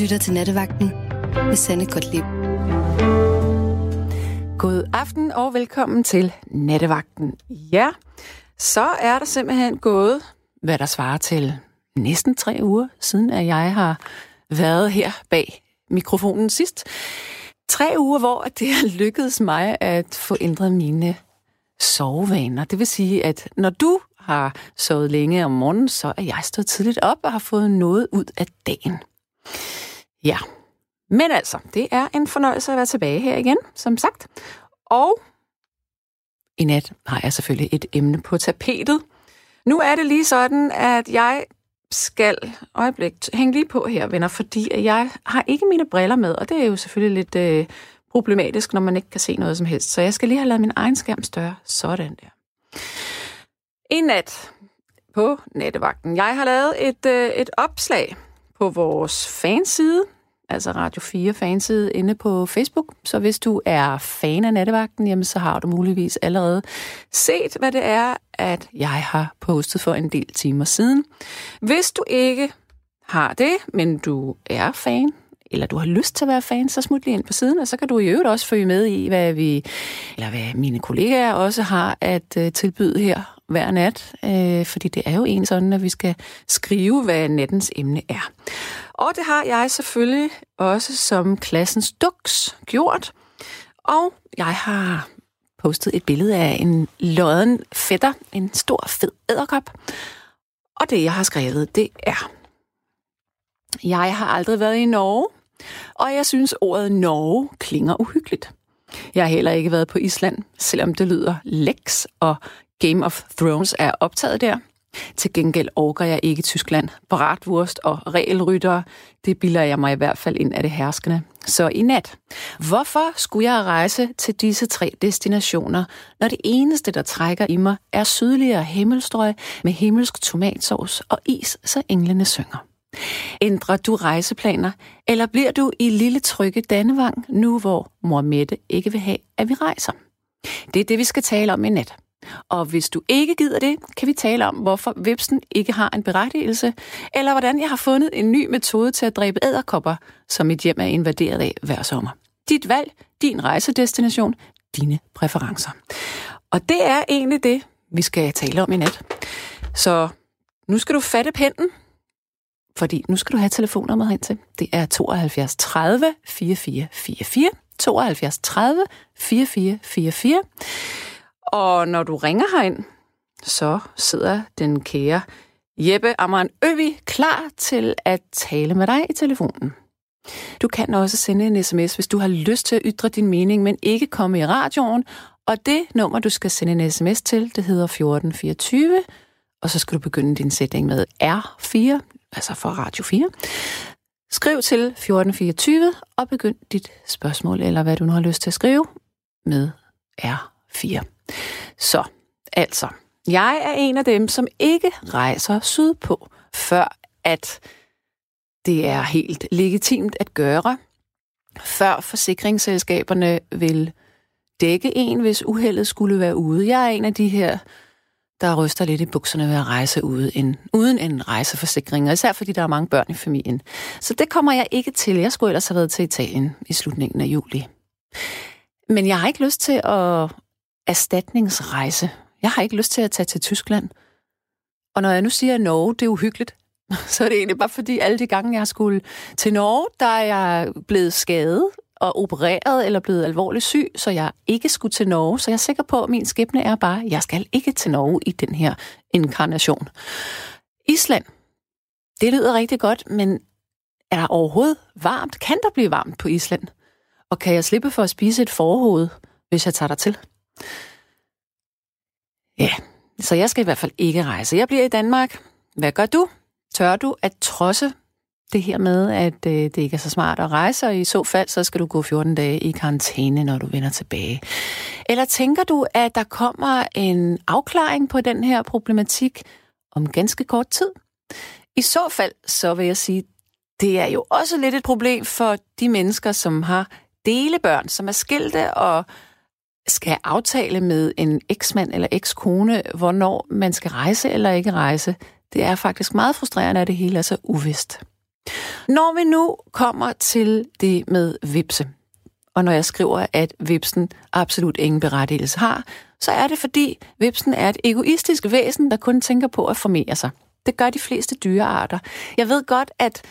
lytter til Nattevagten med Sanne Gottlieb. God aften og velkommen til Nattevagten. Ja, så er der simpelthen gået, hvad der svarer til næsten tre uger, siden at jeg har været her bag mikrofonen sidst. Tre uger, hvor det har lykkedes mig at få ændret mine sovevaner. Det vil sige, at når du har sovet længe om morgenen, så er jeg stået tidligt op og har fået noget ud af dagen. Ja, men altså, det er en fornøjelse at være tilbage her igen, som sagt. Og i nat har jeg selvfølgelig et emne på tapetet. Nu er det lige sådan, at jeg skal øjeblik hænge lige på her, venner, fordi jeg har ikke mine briller med, og det er jo selvfølgelig lidt øh, problematisk, når man ikke kan se noget som helst. Så jeg skal lige have lavet min egen skærm større. Sådan der. En nat på nattevagten. Jeg har lavet et, øh, et opslag på vores fanside, altså Radio 4 fanside inde på Facebook. Så hvis du er fan af nattevagten, jamen, så har du muligvis allerede set, hvad det er, at jeg har postet for en del timer siden. Hvis du ikke har det, men du er fan, eller du har lyst til at være fan, så smut lige ind på siden, og så kan du i øvrigt også følge med i, hvad vi, eller hvad mine kollegaer også har at uh, tilbyde her hver nat, øh, fordi det er jo en sådan, at vi skal skrive, hvad nattens emne er. Og det har jeg selvfølgelig også som klassens duks gjort. Og jeg har postet et billede af en lodden fætter, en stor fed æderkop. Og det, jeg har skrevet, det er... Jeg har aldrig været i Norge, og jeg synes, ordet Norge klinger uhyggeligt. Jeg har heller ikke været på Island, selvom det lyder leks og Game of Thrones er optaget der. Til gengæld orker jeg ikke Tyskland. Bratwurst og regelryttere, det bilder jeg mig i hvert fald ind af det herskende. Så i nat. Hvorfor skulle jeg rejse til disse tre destinationer, når det eneste, der trækker i mig, er sydligere himmelstrøg med himmelsk tomatsovs og is, så englene synger? Ændrer du rejseplaner, eller bliver du i lille trygge Dannevang, nu hvor mor Mette ikke vil have, at vi rejser? Det er det, vi skal tale om i nat. Og hvis du ikke gider det, kan vi tale om, hvorfor vipsen ikke har en berettigelse, eller hvordan jeg har fundet en ny metode til at dræbe æderkopper, som mit hjem er invaderet af hver sommer. Dit valg, din rejsedestination, dine præferencer. Og det er egentlig det, vi skal tale om i nat. Så nu skal du fatte pinden, fordi nu skal du have telefonnummeret hen til. Det er 72 30 44 44. 72 30 44 44. Og når du ringer herind, så sidder den kære Jeppe Amran Øvi klar til at tale med dig i telefonen. Du kan også sende en sms, hvis du har lyst til at ytre din mening, men ikke komme i radioen. Og det nummer, du skal sende en sms til, det hedder 1424, og så skal du begynde din sætning med R4, altså for Radio 4. Skriv til 1424 og begynd dit spørgsmål, eller hvad du nu har lyst til at skrive, med R4. Så, altså, jeg er en af dem, som ikke rejser sydpå, før at det er helt legitimt at gøre, før forsikringsselskaberne vil dække en, hvis uheldet skulle være ude. Jeg er en af de her, der ryster lidt i bukserne ved at rejse ude en, uden en rejseforsikring, og især fordi der er mange børn i familien. Så det kommer jeg ikke til. Jeg skulle ellers have været til Italien i slutningen af juli. Men jeg har ikke lyst til at erstatningsrejse. Jeg har ikke lyst til at tage til Tyskland. Og når jeg nu siger Norge, det er uhyggeligt, så er det egentlig bare fordi alle de gange, jeg skulle til Norge, der er jeg blevet skadet og opereret eller blevet alvorligt syg, så jeg ikke skulle til Norge. Så jeg er sikker på, at min skæbne er bare, at jeg skal ikke til Norge i den her inkarnation. Island. Det lyder rigtig godt, men er der overhovedet varmt? Kan der blive varmt på Island? Og kan jeg slippe for at spise et forhoved, hvis jeg tager der til? Ja, så jeg skal i hvert fald ikke rejse. Jeg bliver i Danmark. Hvad gør du? Tør du at trodse det her med, at øh, det ikke er så smart at rejse, og i så fald, så skal du gå 14 dage i karantæne, når du vender tilbage? Eller tænker du, at der kommer en afklaring på den her problematik om ganske kort tid? I så fald, så vil jeg sige, det er jo også lidt et problem for de mennesker, som har delebørn, som er skilte og skal aftale med en eksmand eller ekskone, hvornår man skal rejse eller ikke rejse. Det er faktisk meget frustrerende, at det hele er så uvist. Når vi nu kommer til det med vipse, og når jeg skriver, at vipsen absolut ingen berettigelse har, så er det fordi vipsen er et egoistisk væsen, der kun tænker på at formere sig. Det gør de fleste dyrearter. Jeg ved godt, at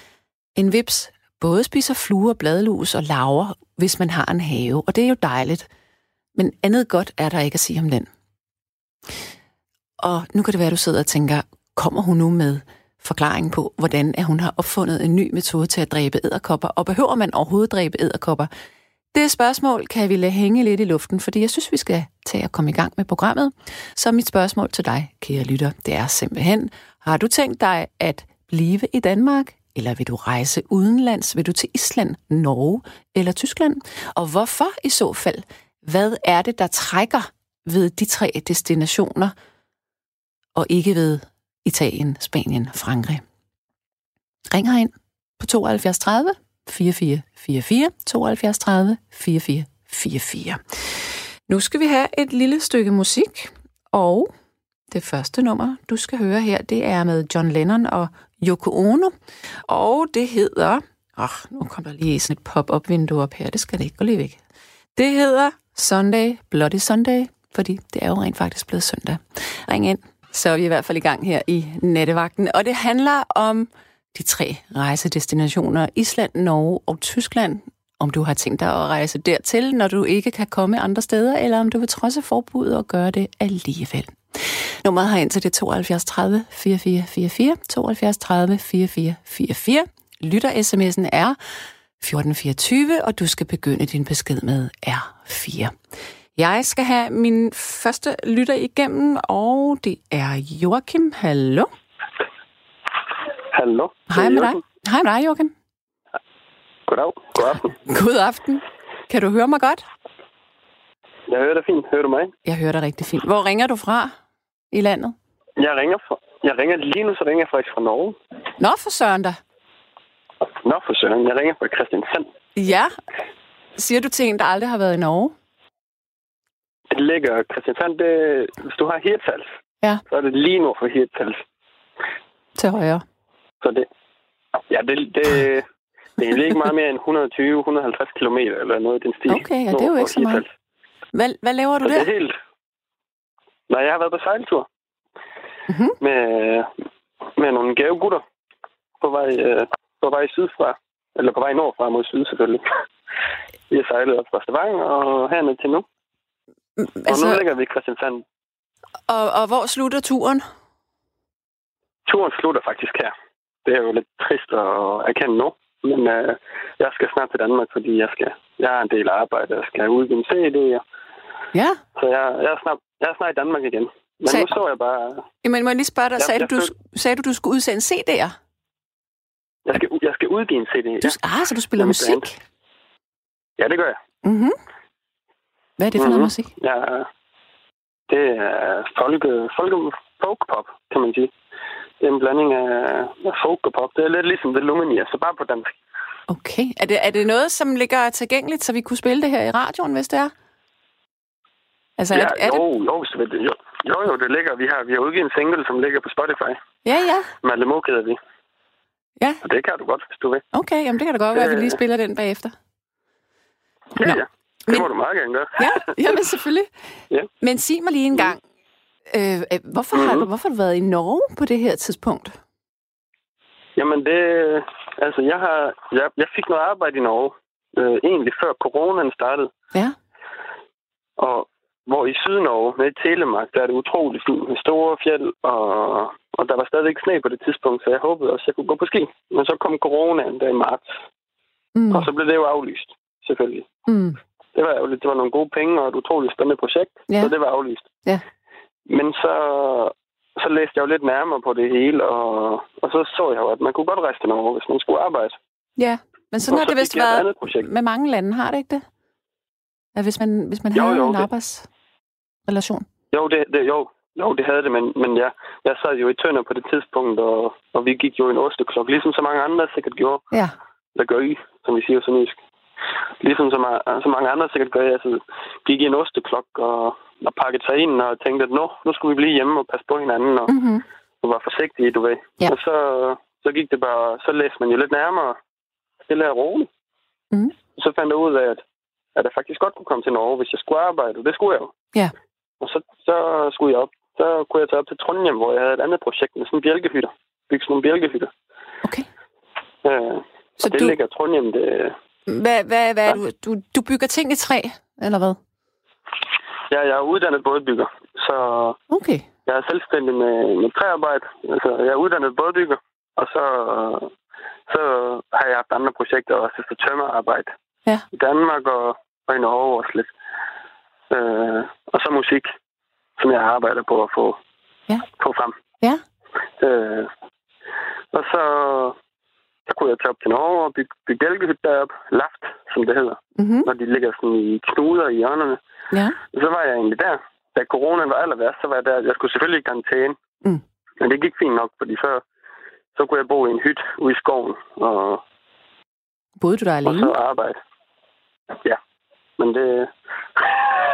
en vips både spiser fluer, bladlus og laver, hvis man har en have, og det er jo dejligt. Men andet godt er der ikke at sige om den. Og nu kan det være, at du sidder og tænker, kommer hun nu med forklaring på, hvordan at hun har opfundet en ny metode til at dræbe æderkopper, og behøver man overhovedet dræbe æderkopper? Det spørgsmål kan vi lade hænge lidt i luften, fordi jeg synes, vi skal tage at komme i gang med programmet. Så mit spørgsmål til dig, kære lytter, det er simpelthen, har du tænkt dig at blive i Danmark, eller vil du rejse udenlands? Vil du til Island, Norge eller Tyskland? Og hvorfor i så fald? Hvad er det, der trækker ved de tre destinationer, og ikke ved Italien, Spanien, Frankrig? Ring ind på 72 30 4444 72 30 4444. Nu skal vi have et lille stykke musik, og det første nummer, du skal høre her, det er med John Lennon og Yoko Ono, og det hedder... Åh, oh, nu kommer der lige sådan et pop-up-vindue op her, det skal det ikke gå lige væk. Det hedder Sunday, Bloody Sunday, fordi det er jo rent faktisk blevet søndag. Ring ind, så er vi i hvert fald i gang her i nattevagten, og det handler om de tre rejsedestinationer, Island, Norge og Tyskland. Om du har tænkt dig at rejse dertil, når du ikke kan komme andre steder, eller om du vil trodse forbuddet og gøre det alligevel. Nummeret har ind til det 72 30 4444, 72 30 4444. Lytter sms'en er 1424, og du skal begynde din besked med R4. Jeg skal have min første lytter igennem, og det er Joachim. Hallo? Hallo. Hej med dig. Hej med dig, Joachim. Goddag. God aften. God aften. Kan du høre mig godt? Jeg hører dig fint. Hører du mig? Jeg hører dig rigtig fint. Hvor ringer du fra i landet? Jeg ringer, fra, jeg ringer lige nu, så ringer jeg faktisk fra Norge. Nå, for søren da. Nå, for søren. Jeg ringer fra Christiansand. Ja. Siger du til en, der aldrig har været i Norge? Det ligger Christiansand, det, hvis du har Hirtshals, Ja. så er det lige nord for Hirtshals. Til højre. Så det, ja, det, det, det er ikke meget mere end 120-150 km eller noget i den stil. Okay, ja, det er jo ikke så meget. Hvad, hvad laver du Så det der? er helt... Nej, jeg har været på sejltur Mhm. med, med nogle gavegutter på vej, øh, på vej sydfra. Eller på vej nordfra mod syd, selvfølgelig. Vi har sejlet op fra Stavanger og herned til nu. Mm, Og Altså, nu ligger vi i Christiansand. og, og hvor slutter turen? Turen slutter faktisk her. Det er jo lidt trist at erkende nu. Men øh, jeg skal snart til Danmark, fordi jeg skal jeg har en del arbejde. Jeg skal udgive en CD. Ja. Så jeg, jeg, er snart, jeg er snart i Danmark igen. Men Så- nu så jeg bare... Jamen, må jeg lige spørge dig, Ja, sagde, jeg du, du, sagde du, du skulle udsende CD'er? Skal, udgive en CD. Du, Ja, Ah, så du spiller musik? band. ja det gør jeg. Mhm. Hvad er det for noget Mhm. musik? Ja, det er folke, folke, folk-pop, kan man sige. Det er en blanding af af folk og pop. Det er lidt ligesom The Lumineers, så bare på dansk. Okay. Er det, er det noget, som ligger tilgængeligt, så vi kunne spille det her i radioen, hvis det er? Altså, Ja, er, er jo, det... jo, det, jo, jo, jo, det ligger. Vi har, vi har udgivet en single, som ligger på Spotify. Ja, ja. Malemo hedder vi. Ja, Og det kan du godt, hvis du vil. okay. Jamen, det kan da godt være, at vi lige Øh. spiller den bagefter. Ja, Nå. ja. Det Men- må du meget gerne gøre. Ja, jamen selvfølgelig. Ja. Men sig mig lige en gang, øh, øh, hvorfor, har Mhm. du, hvorfor har du været i Norge på det her tidspunkt? Jamen det, altså jeg har, jeg, jeg fik noget arbejde i Norge, øh, egentlig før coronaen startede. Ja. Og hvor i Sydnorge, med Telemark, der er det utroligt fint med store fjeld, og, og der var stadigvæk sne på det tidspunkt, så jeg håbede også, at jeg kunne gå på ski. Men så kom coronaen der i marts, Mm. og så blev det jo aflyst, selvfølgelig. Mm. Det var ærgerligt. Det var nogle gode penge og et utroligt spændende projekt, Ja. så det var aflyst. Ja. Men så, så læste jeg jo lidt nærmere på det hele, og, og så så jeg jo, at man kunne godt rejse til Norge, hvis man skulle arbejde. Ja, men sådan Og har så det vist været andet projekt. med mange lande, har det ikke det? At hvis man, hvis man Jo, havde jo, en det- arbejdsrelation. Jo, det, det, jo, jo, det havde det, men, men jeg, jeg sad jo i tønder på det tidspunkt, og, og vi gik jo en osteklok, ligesom så mange andre sikkert gjorde. Ja. Eller gør I, som vi siger så nysk. Ligesom så, så mange andre sikkert gør, jeg altså, gik i en osteklok og, og pakkede sig ind og tænkte, at nu, nu skulle vi blive hjemme og passe på hinanden og, Mm-hmm. og være forsigtige, du ved. Ja. Og så, så gik det bare, så læste man jo lidt nærmere, stille og roligt. Mm. Så fandt jeg ud af, at, at jeg faktisk godt kunne komme til Norge, hvis jeg skulle arbejde, og det skulle jeg jo. Ja. Og så, så skulle jeg op, så kunne jeg tage op til Trondheim, hvor jeg havde et andet projekt med sådan en bjælkehytter. Bygge sådan nogle bjælkehytter. Okay. Øh, Så det du, ligger Trondheim, det, hvad, hvad, hvad er du, du, du bygger ting i træ, eller hvad? ja, jeg er uddannet bådbygger, så Okay. jeg er selvstændig med, med træarbejde. Altså, jeg er uddannet bådbygger, og så, så har jeg haft andre projekter også efter tømmerarbejde. Ja. I Danmark og, og i Norge også lidt. Øh, og så musik, som jeg arbejder på at få, Ja. få frem. Ja. Øh, og så, så kunne jeg tage op til Norge og bygge, bygge bjælkehytte deroppe. Laft, som det hedder. Mm-hmm. Når de ligger sådan i knuder i hjørnerne. Ja. Så var jeg egentlig der. Da corona var aller værst, så var jeg der. Jeg skulle selvfølgelig i karantæne. Mm. Men det gik fint nok, fordi så, så kunne jeg bo i en hytte ude i skoven og, Boede du der og alene? så arbejde. Ja, men det,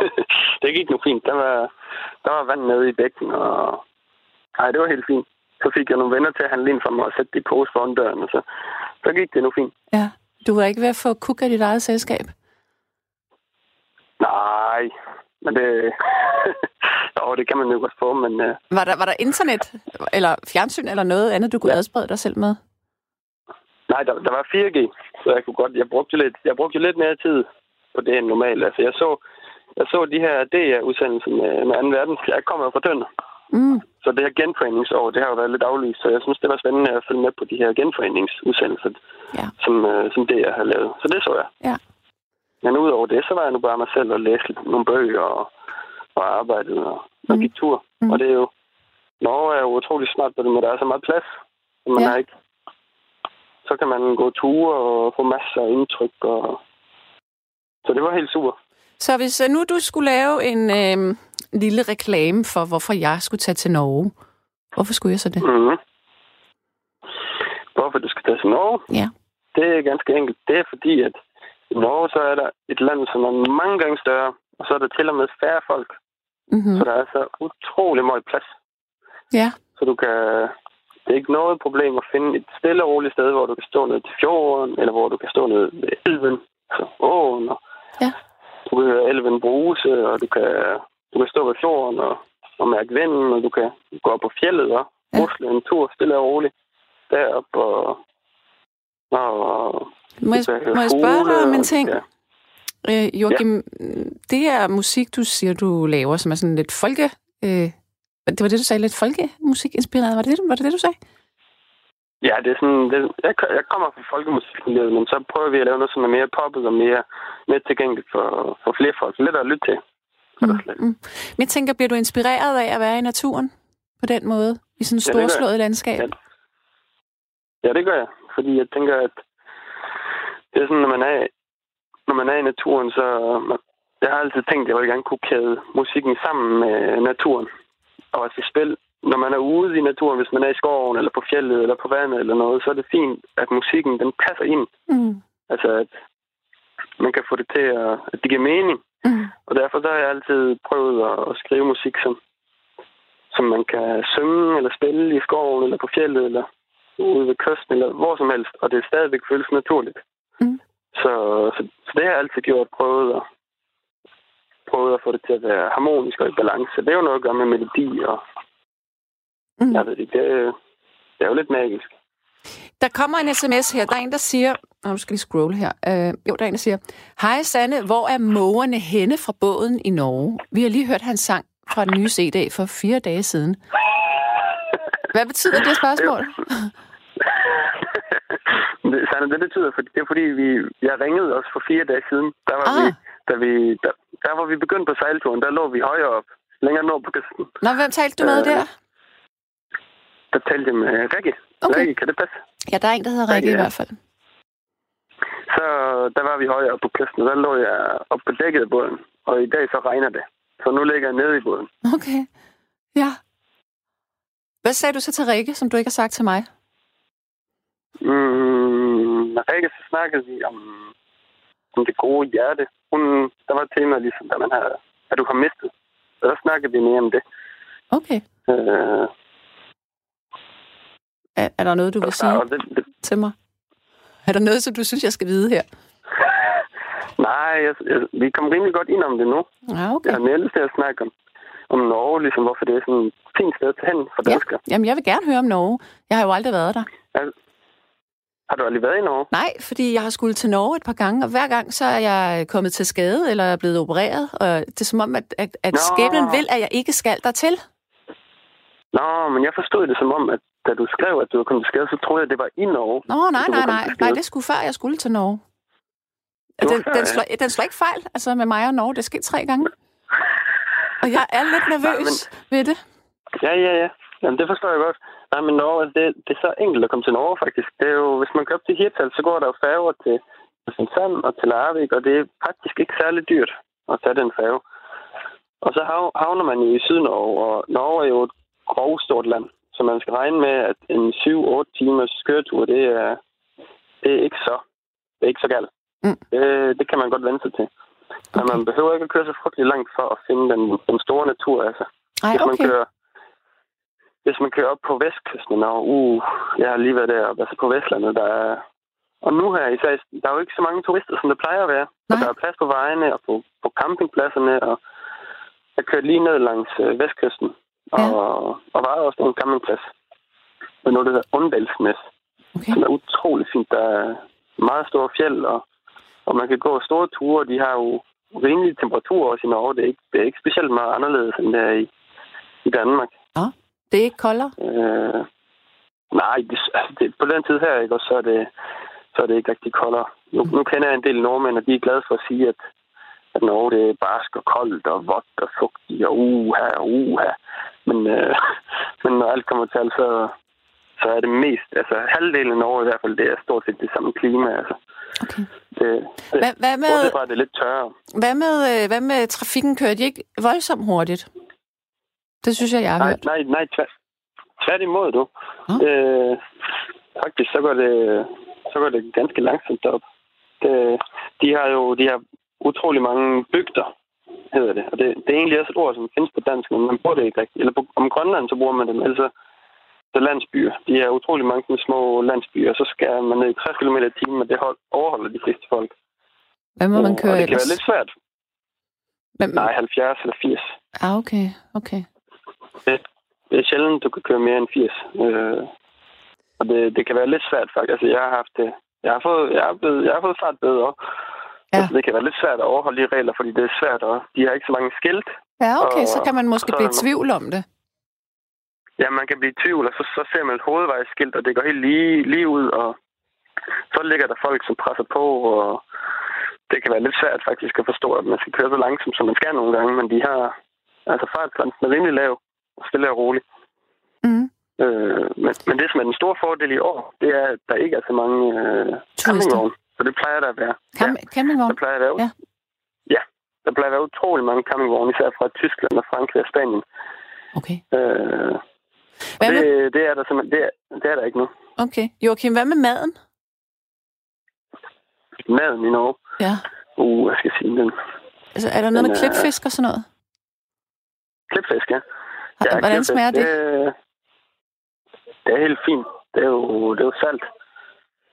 det gik nu fint. Der var, der var vand nede i bækken, og nej, det var helt fint. Så fik jeg nogle venner til at handle ind for mig og sætte de pose foran døren, og så, så gik det nu fint. Ja. Du var ikke ved at få kuk af dit eget selskab? Nej, men det... jo, det kan man jo godt få, men uh, Var der, var der internet, eller fjernsyn, eller noget andet, du kunne adsprede dig selv med? nej, der, der var 4G, så jeg kunne godt... Jeg brugte lidt, jeg brugte lidt mere tid på det end normalt. Altså, jeg så, jeg så de her DR-udsendelser med, med 2. verdenskrig. Jeg kommer fra Tønder. Mm. Så det her genforeningsår, det har jo været lidt aflyst, så jeg synes, det var spændende at følge med på de her genforeningsudsendelser, Ja. som, øh, som jeg har lavet. Så det så jeg. Ja. Men udover det, så var jeg nu bare mig selv og læste lidt- nogle bøger og, og arbejdede og, og Mm. gik tur. Mm. Og det er jo... Norge er jo utrolig smart på det, men der er så meget plads. Så man Ja. har ikke... Så kan man gå ture og få masser af indtryk. Og... Så det var helt super. Så hvis øh, nu du skulle lave en øh, lille reklame for, hvorfor jeg skulle tage til Norge, hvorfor skulle jeg så det? Mm-hmm. Hvorfor du skal tage til Norge? Ja. Det er ganske enkelt. Det er fordi, at i Norge så er der et land, som er mange gange større, og så er der til og med færre folk. Mm-hmm. Så der er så utrolig meget plads. Ja. Så du kan... Det er ikke noget problem at finde et stille og roligt sted, hvor du kan stå ned til fjorden, eller hvor du kan stå ned ved elven, altså åen, og Ja. Du kan høre elven bruse, og du kan, du kan stå ved fjorden og, og mærke vinden, og du kan gå op på fjellet og Ja. rusle en tur stille og roligt derop og, og Må jeg, kan må jeg spørge dig om og en ting? kan- Øh, Joachim, det her musik, du siger, du laver, som er sådan lidt folke... Øh, det var det, du sagde, lidt folkemusik-inspireret. Var det det, var det, det du sagde? Ja, det er sådan, det, jeg, jeg kommer fra folkemusikmiljøet, men så prøver vi at lave noget, som er mere poppet og mere, mere tilgængeligt for, for flere folk. Lidt at lytte til. Mm. Mm. Men jeg tænker, bliver du inspireret af at være i naturen på den måde? I sådan et Ja, storslået landskab? Ja. Ja, det gør jeg. Fordi jeg tænker, at det er sådan, når man er, når man er i naturen, så... Man, jeg har altid tænkt, at jeg ville gerne kunne kæde musikken sammen med naturen. Og også i spil. Når man er ude i naturen, hvis man er i skoven, eller på fjellet, eller på vandet, eller noget, så er det fint, at musikken, den passer ind. Mm. Altså, at man kan få det til at, at det giver mening. Mm. Og derfor der har jeg altid prøvet at, at skrive musik, som, som man kan synge eller spille i skoven, eller på fjellet, eller ude ved kysten, eller hvor som helst. Og det stadigvæk føles naturligt. Mm. Så, så, så det har jeg altid gjort, prøvet at, prøvet at få det til at være harmonisk og i balance. Det er jo noget at gøre med melodi, og Mm. jeg ved det, er- det er jo lidt magisk. Der kommer en sms her. Der er en, der siger... Nu skal lige scrolle her. Øh, jo, der er en, der siger... Hej Sanne, hvor er mågerne henne fra båden i Norge? Vi har lige hørt hans sang fra den nye CD for fire dage siden. Hvad betyder det spørgsmål? det, Sanne, det betyder, for, det er fordi, vi, jeg ringede os for fire dage siden. Der var, Ah. vi, da vi, der, der var vi begyndt på sejlturen. Der lå vi højere op, længere nord på kysten. Nå, hvem talte du med Øh, der? Der talte jeg med Rikke. Okay. Rikke, kan det passe? Ja, der er en, der hedder Rikke i ja. hvert fald. Så der var vi højere på kysten, og der lå jeg op på dækket af båden. Og i dag så regner det. Så nu ligger jeg nede i båden. Okay. Ja. Hvad sagde du så til Rikke, som du ikke har sagt til mig? Mm, Rikke så snakkede vi om, om det gode hjerte. Hun, der var et tema ligesom, at, man har, at du har mistet. Så der snakkede vi mere om det. Okay. Øh, Er, er der noget, du vil sige det, det, til mig? Er der noget, som du synes, jeg skal vide her? nej, jeg, jeg, vi kom rimelig godt ind om det nu. Ja, Jeg okay. har mere lyst til at snakke om, om Norge, ligesom hvorfor det er sådan et fint sted til hen for Ja. danskere. Jamen, jeg vil gerne høre om Norge. Jeg har jo aldrig været der. Har du aldrig været i Norge? Nej, fordi jeg har skulle til Norge et par gange, og hver gang så er jeg kommet til skade, eller er blevet opereret, og det er som om, at, at, at skæbnen vil, at jeg ikke skal dertil. Nå, men jeg forstod det som om, at da du skrev, at du var kommet til skade, så troede jeg, at det var i Norge. Nå, nej, nej, nej. Nej, det skulle før, jeg skulle til Norge. Den, før, den, ja. slår, den slår ikke fejl, altså med mig og Norge. Det er sket tre gange. Og jeg er lidt nervøs ved det. Ja, ja, ja. Jamen, det forstår jeg godt. Nej, men Norge, det, det er så enkelt at komme til Norge, faktisk. Det er jo, hvis man kører op til Hirtshals, så går der jo færger til Kristiansand og til Larvik, og det er faktisk ikke særlig dyrt at tage den færge. Og så hav- havner man jo i Sydnorge, og Norge er jo et grovstort land, så man skal regne med, at en 7-8 timers køretur, det er, det er ikke så, det er ikke så galt. Mm. Det, det kan man godt vende sig til. Men man behøver ikke at køre så frygtelig langt for at finde den, den store natur, altså. Ej, Hvis man okay. kører hvis man kører op på vestkysten, og uh, jeg har lige været deroppe, altså på Vestlandet, der er... Og nu her især, der er jo ikke så mange turister, som der plejer at være. Og Nej. der er plads på vejene og på, på campingpladserne, og jeg kørte lige ned langs øh, vestkysten, Ja. og var også en campingplads med noget, der hedder Undalsnæs, okay. som er utrolig fint. Der er meget store fjeld, og, og man kan gå store ture. De har jo rimelige temperaturer også i Norge. Det er ikke, det er ikke specielt meget anderledes, end det er i, i Danmark. Det er ikke koldere? Øh, nej, det, altså det, på den tid her, ikke, og så er det, så er det ikke rigtig koldere. Nu, nu kender jeg en del nordmænd, og de er glade for at sige, at, at Norge det er barsk og koldt og vådt og fugtigt og uha og uha. Men, øh, men når alt kommer til alt, så, så er det mest, altså halvdelen af Norge i hvert fald, det er stort set det samme klima. Altså. Okay. Det, det, Hvad, hvad, med, fra, det er lidt tørre. hvad, med, øh, hvad med trafikken? Kører de ikke voldsomt hurtigt? Det synes jeg, jeg har Nej, hørt. nej, nej, tvært, tværtimod du. Nå. Øh, faktisk, så går det, så går det ganske langsomt op. Det, de har jo de har utrolig mange bygder, hedder det. Og det, det er egentlig også et ord, som findes på dansk, men man bruger det ikke rigtigt. Eller på, om Grønland, så bruger man det, altså så landsbyer. De er utrolig mange sådan små landsbyer, og så skal man ned i 60 km i timen, og det hold, overholder de fleste folk. Hvad må man og køre det kan ellers? være lidt svært. Men, Nej, 70 eller 80. ah, okay, okay. Det er sjældent, du kan køre mere end 80. Øh, og det, det kan være lidt svært, faktisk. Altså, jeg har haft det. Jeg har fået, jeg har blevet, jeg har fået fartbøder. Ja. Altså, det kan være lidt svært at overholde de regler, fordi det er svært, og de har ikke så mange skilt. Ja, okay, så Og- kan man måske så blive i tvivl om det. Ja, man kan blive i tvivl, og så, så ser man et hovedvejsskilt, og det går helt lige, lige ud, og så ligger der folk, som presser på, og det kan være lidt svært faktisk at forstå, at man skal køre så langsomt, som man skal nogle gange, men de har, altså fartgrænsen er rimelig lav, og stille og roligt. Mm. Øh, men, men det, som er den store fordel i år, det er, at der ikke er så mange øh, campingvogne. Så det plejer der at være. Camp- Ja, Campingvogn? der plejer at være. Ja. ja. Der plejer at være utrolig mange campingvogne, især fra Tyskland og Frankrig og Spanien. Okay. Øh, Hvad det, med, det, er der simpelthen, det, er, det er der ikke nu. okay. Joachim, hvad med maden? Maden i Norge. Ja. Uh, jeg skal sige den. Altså, er der noget Den med er- klipfisk og sådan noget? Klipfisk, ja. Ja, Hvordan klipfisk, smager det? det? Det er helt fint. Det er jo, det er jo salt.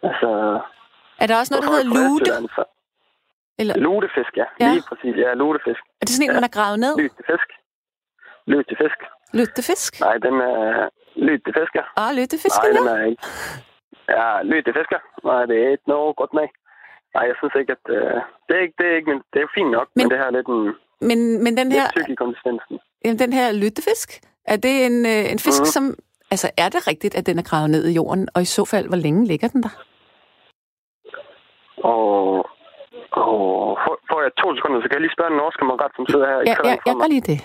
Altså, Er der også noget, der hedder så- Eller Lutefisk, ja. Ja. Lige præcis. Ja, lutefisk. er det sådan en, Ja. man har gravet ned? Lys til fisk. Til? Nej, den er til fisker. Ah, lyttefisk, Nej, den ja. er ikke. Ja, til fisker. Nej, det er ikke noget godt med. Nej, jeg synes ikke, at... Øh, det, er ikke, det, er ikke, men det er fint nok, men, Men- det her er lidt, en, Men, men den her, tyk i konsistensen. jamen, den her lyttefisk, er det en, øh, en fisk, Mhm. som... Altså, er det rigtigt, at den er gravet ned i jorden? Og i så fald, hvor længe ligger den der? Og, og får, får jeg to sekunder, så kan jeg lige spørge en norsk kammerat, som sidder her i Ja, køren ja, for jeg mig. gør lige det.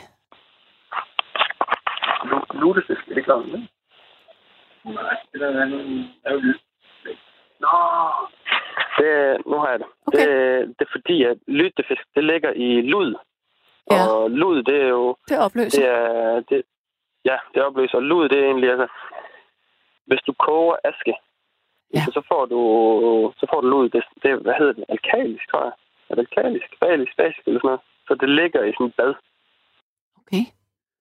Lu- Lutefisk, er det klart? Nej, det der er jo Nå. Det, nu har jeg det. Okay. det. Det er fordi, at lyttefisk, det ligger i lud. Ja. Og lud, det er jo... Det opløser. Det er, det, ja, det opløser. Og lud, det er egentlig, altså... Hvis du koger aske, Ja. så får du, så får du lud. Det, det, hvad hedder det? Alkalisk, tror jeg. Er det alkalisk? Basisk, basisk eller sådan noget. Så det ligger i sådan et bad. Okay.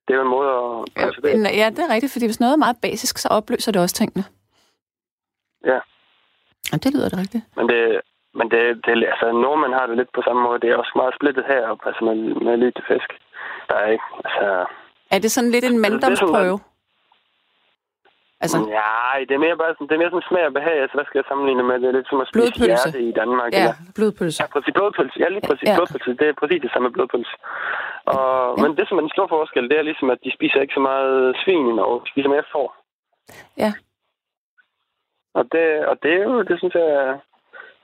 Det er jo en måde at konservere. Ja, ja, det er rigtigt, fordi hvis noget er meget basisk, så opløser det også tingene. Ja. Ja, det lyder det rigtigt. Men det, men det, det, altså, nordmænd har det lidt på samme måde. Det er også meget splittet heroppe, altså med, med lidt fisk. Der er ikke, altså... Er det sådan lidt en det er sådan, manddomsprøve? Altså, Nej, det er mere bare sådan, det er mere sådan smag og behag. Altså, hvad skal jeg sammenligne med? Det er lidt som at spise Blodpølse. hjerte i Danmark. ja, Eller, blodpølse. ja, præcis. Blodpølse. Ja, lige præcis. Ja. Ja. Blodpølse. Det er præcis det samme med blodpølse. Og, Ja. ja. Men det, som er den store forskel, det er ligesom, at de spiser ikke så meget svin i Norge. De spiser mere får. Ja. Og det, og det er jo, det synes jeg,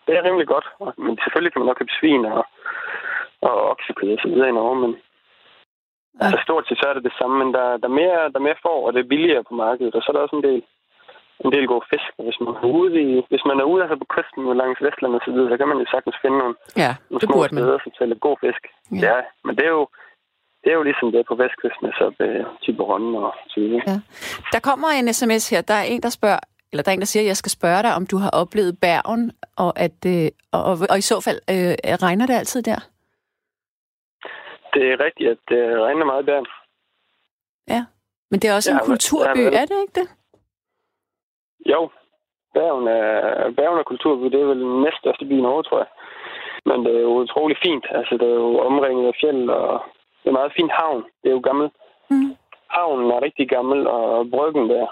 det er rimelig godt. Men selvfølgelig kan man nok købe svin og, og oksekød og så videre i Norge, men Ja. altså stort set så er det det samme, men der, der, er mere, der er mere får, og det er billigere på markedet, og så er der også en del, en del gode fisk. Hvis man er ude, i, hvis man er ude altså på kysten langs Vestland og så videre, så kan man jo sagtens finde nogle, Ja, nogle det små burde man. steder, som sælger god fisk. Ja. Ja. men det er jo det er jo ligesom det på vestkysten, så ved Tiberon og så videre. Ja. Der kommer en sms her. Der er en, der spørger, eller der er en, der siger, at jeg skal spørge dig, om du har oplevet Bergen, og, at, øh, og, og, og i så fald, øh, regner det altid der? Det er rigtigt, at det regner meget der. Ja. Men det er også Ja, en kulturby, ja, er det ikke det? Jo, Bergen er, Bergen er kulturby, det er vel den næststørste by i Norge, tror jeg. Men det er jo utrolig fint. Altså, det er jo omringet af fjeld, og det er en meget fin havn. Det er jo gammel. Mm. Havnen er rigtig gammel, og bryggen der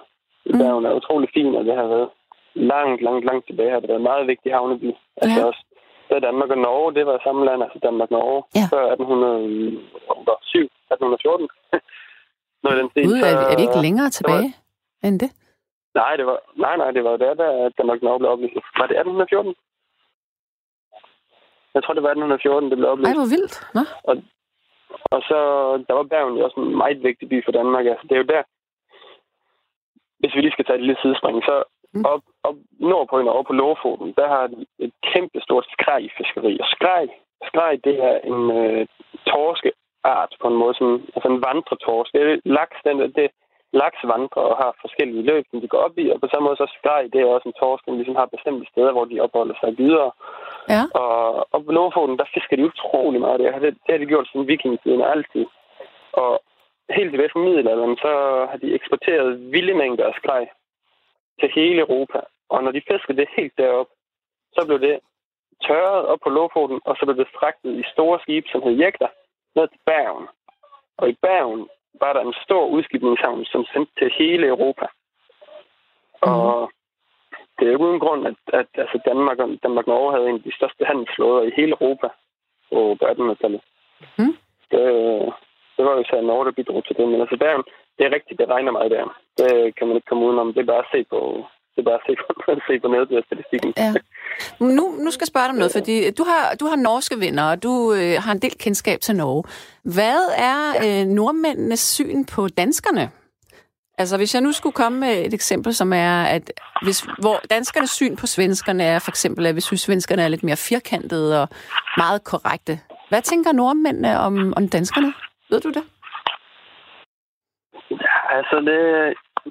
i Mm. Bergen er utrolig fin, og det har været langt, langt, langt tilbage. Har det været en meget vigtig havneby. Altså Ja. også, da Danmark og Norge, det var samme land, altså Danmark og Norge, Ja. før 1807, 1814. Noget i den stil. Gud, er, vi, er vi ikke længere tilbage end det? Nej, det var, nej, nej, det var der, der Danmark Norge blev oplyst. Var det 1814? Jeg tror, det var 1814, det blev Ej, oplyst. hvor vildt. Nå? Og så, der var Bergen jo også en meget vigtig by for Danmark. Altså, det er jo der, hvis vi lige skal tage et lille sidespring, så Mm. op, op nordpå i Norge på Lofoten, der har de et kæmpe stort skrejfiskeri. Og skrej, skrej, det er en øh, torskeart på en måde, som, altså en vandretorsk. Det er laks, den, det, laks vandrer og har forskellige løb, som de går op i, og på samme måde så skrej, det er også en torsk, som ligesom har bestemte steder, hvor de opholder sig videre. Ja. Og op på Lofoten, der fisker de utrolig meget. Det, det, det har de gjort siden vikingetiden altid. Og helt tilbage fra middelalderen, så har de eksporteret vilde mængder af skreg til hele Europa. Og når de fiskede det helt derop, så blev det tørret op på Lofoten, og så blev det fragtet i store skibe, som hed jægter, ned til Bergen. Og i Bergen var der en stor udskibningshavn, som sendte til hele Europa. Og det er jo uden grund, at, at altså Danmark og Danmark Norge havde en af de største handelsflåder i hele Europa på 1800-tallet. Mhm. Det, det var jo især Norge, der bidrog til det. Men altså Bergen, det er rigtigt, det regner meget der. Det kan man ikke komme udenom. Det er bare at se på, det er bare at se på, at se på nedbørsstatistikken. Ja. Nu, nu skal jeg spørge dig om noget, fordi du har, du har norske venner, og du øh, har en del kendskab til Norge. Hvad er øh, nordmændenes syn på danskerne? Altså, hvis jeg nu skulle komme med et eksempel, som er, at hvis, hvor danskernes syn på svenskerne er for eksempel, at vi synes, svenskerne er lidt mere firkantede og meget korrekte. Hvad tænker nordmændene om, om danskerne? Ved du det? Ja, altså det,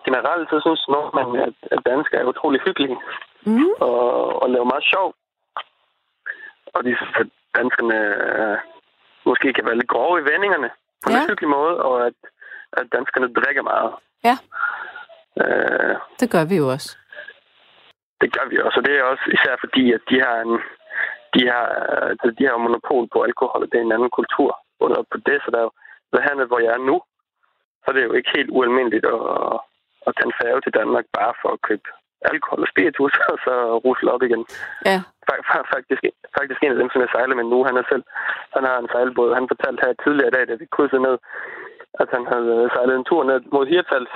generelt så synes nordmænd, at, at danskere er utrolig hyggelige Mm. og, og laver meget sjov. Og de synes, at danskerne øh, måske kan være lidt grove i vendingerne på en Ja. ja. hyggelig måde, og at, at danskerne drikker meget. Ja. Øh, Det gør vi jo også. det gør vi også, og det er også især fordi, at de har en, de har, altså, de har monopol på alkohol, og det er en anden kultur bundet op på det, så der er jo, så hernede, hvor jeg er nu, så er det jo ikke helt ualmindeligt at, at tage en færge til Danmark bare for at købe alkohol og spiritus, og så rusle op igen. Ja. Fa- Faktisk, faktisk en af dem, som jeg sejler med nu, han er selv, han har en sejlbåd. Han fortalte her tidligere i dag, da vi krydsede ned, at han havde sejlet en tur ned mod Hirtals.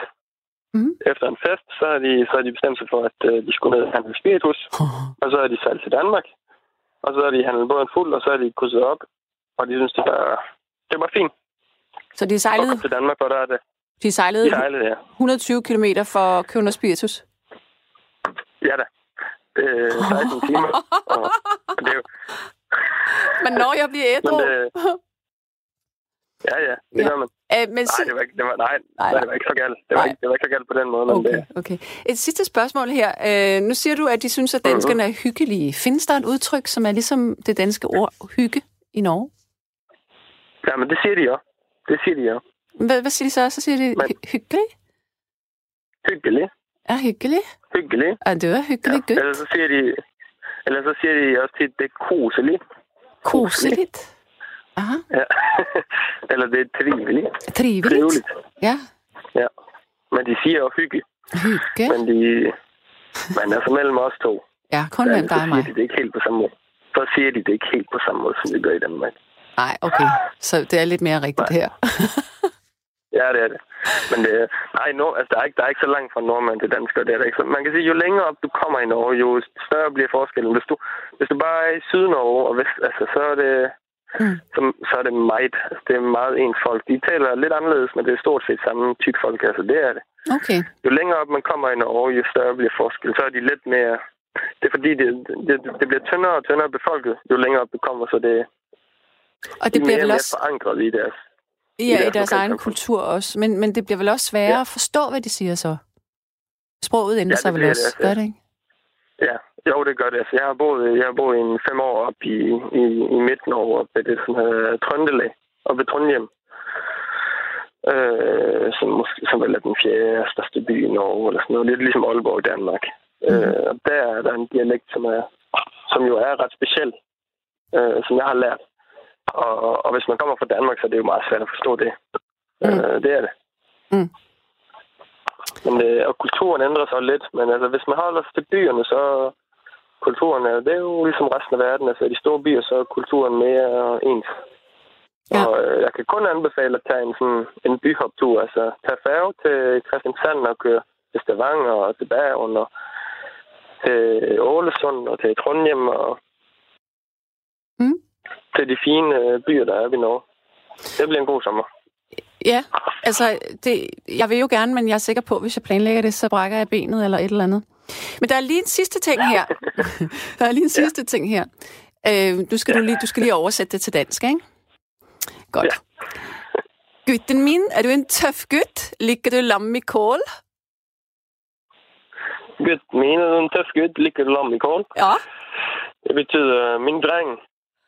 Mhm. Efter en fest, så har de, så har de bestemt sig for, at øh, de skulle ned og handle spiritus. Og så har de sejlet til Danmark. Og så har de handlet båden fuld, og så har de krydset op. Og de synes, det var, det var fint Så de sejlede, til Danmark, for der er det. de sejlede De sejlede, ja. 120 km for noget spiritus? Ja da. Øh, 16 timer. Og, det er jo, Men når jeg bliver ædru... Men det, ja, ja, det Ja. gør man. Øh, men Nej, det var ikke, det var, nej, Nej, nej, det var ikke så galt. Det var, Nej. ikke, det var ikke så galt på den måde, men Okay, det, okay. Et sidste spørgsmål her. Øh, nu siger du, at de synes, at danskerne er hyggelige. Findes der et udtryk, som er ligesom det danske ord hygge i Norge? ja, men det siger de også. Det siger de også. Hvad, hvad siger de så? Så siger de hy- hyggelig? Hyggelig. Ja, hyggelig. Hyg, hyggeligt. Ja, det var hyggeligt ja. Eller så siger de, eller så siger de også tit, det er koseligt. Koseligt. Aha. Ja. eller det er triveligt. Trivligt. Trivligt. Ja. Ja. Men de siger jo hygge. Hygge. Men de... Men altså mellem os to. Ja, kun Ja, mellem dig og mig. de det ikke helt på samme måde. Så siger de det ikke helt på samme måde, som de gør i Danmark. Nej, okay. Så det er lidt mere rigtigt her. Ja, det er det. Men det, nej, no, altså, der, er ikke, der er ikke så langt fra nordmand til dansker. Det er der ikke. Så man kan sige, jo længere op du kommer i Norge, jo større bliver forskellen. Hvis du, hvis du bare er i Sydnorge, og vest, altså, så, er det, Mm. så, så er det meget, altså, det er meget ens folk. De taler lidt anderledes, men det er stort set samme type folk. Altså, det er det. Okay. Jo længere op man kommer i Norge, jo større bliver forskellen. Så er de lidt mere... Det er fordi, det, det, det bliver tyndere og tyndere befolket, jo længere op du kommer, så det, Og de det er bliver vel også forankret i deres ja, i i deres deres egen kultur også. Men, men det bliver vel også sværere Ja. at forstå, hvad de siger så? Sproget ændrer Ja, sig vel også, det, gør det ikke? Ja, jo, det gør det. Altså, jeg har boet, jeg har boet en fem år op i, i, i midten over op ved det sådan her Trøndelag, og ved Trondheim. Øh, som, måske, som vel er den fjerde største by i Norge, eller sådan noget. Lidt ligesom Aalborg i Danmark. Mm. Øh, og der er der en dialekt, som, er, som jo er ret speciel, øh, som jeg har lært. Og, og hvis man kommer fra Danmark, så er det jo meget svært at forstå det. Mm. Øh, det er det. Mm. Men, øh, og kulturen ændrer sig lidt, men altså, hvis man holder sig til byerne, så kulturen er, det er jo ligesom resten af verden. Altså, i de store byer, så er kulturen mere ens. Ja. Og øh, jeg kan kun anbefale at tage en, sådan, en byhoptur. Altså, tage færge til Christiansand og køre til Stavanger og til Bergen og til Ålesund og til Trondheim og Mm. Til de fine øh, byer, der er ved Norge. Det bliver en god sommer. Ja, altså, det, jeg vil jo gerne, men jeg er sikker på, at hvis jeg planlægger det, så brækker jeg benet eller et eller andet. Men der er lige en sidste ting her. der er lige en sidste ting her. Øh, du, skal du, lige, du skal lige oversætte det til dansk, ikke? Godt. Ja. Gutten min, er du en tøff gut? Liker du lam i kål? Gud, mener du en tøff gut? Liker du lam i kål? Ja. Det betyder, min dreng,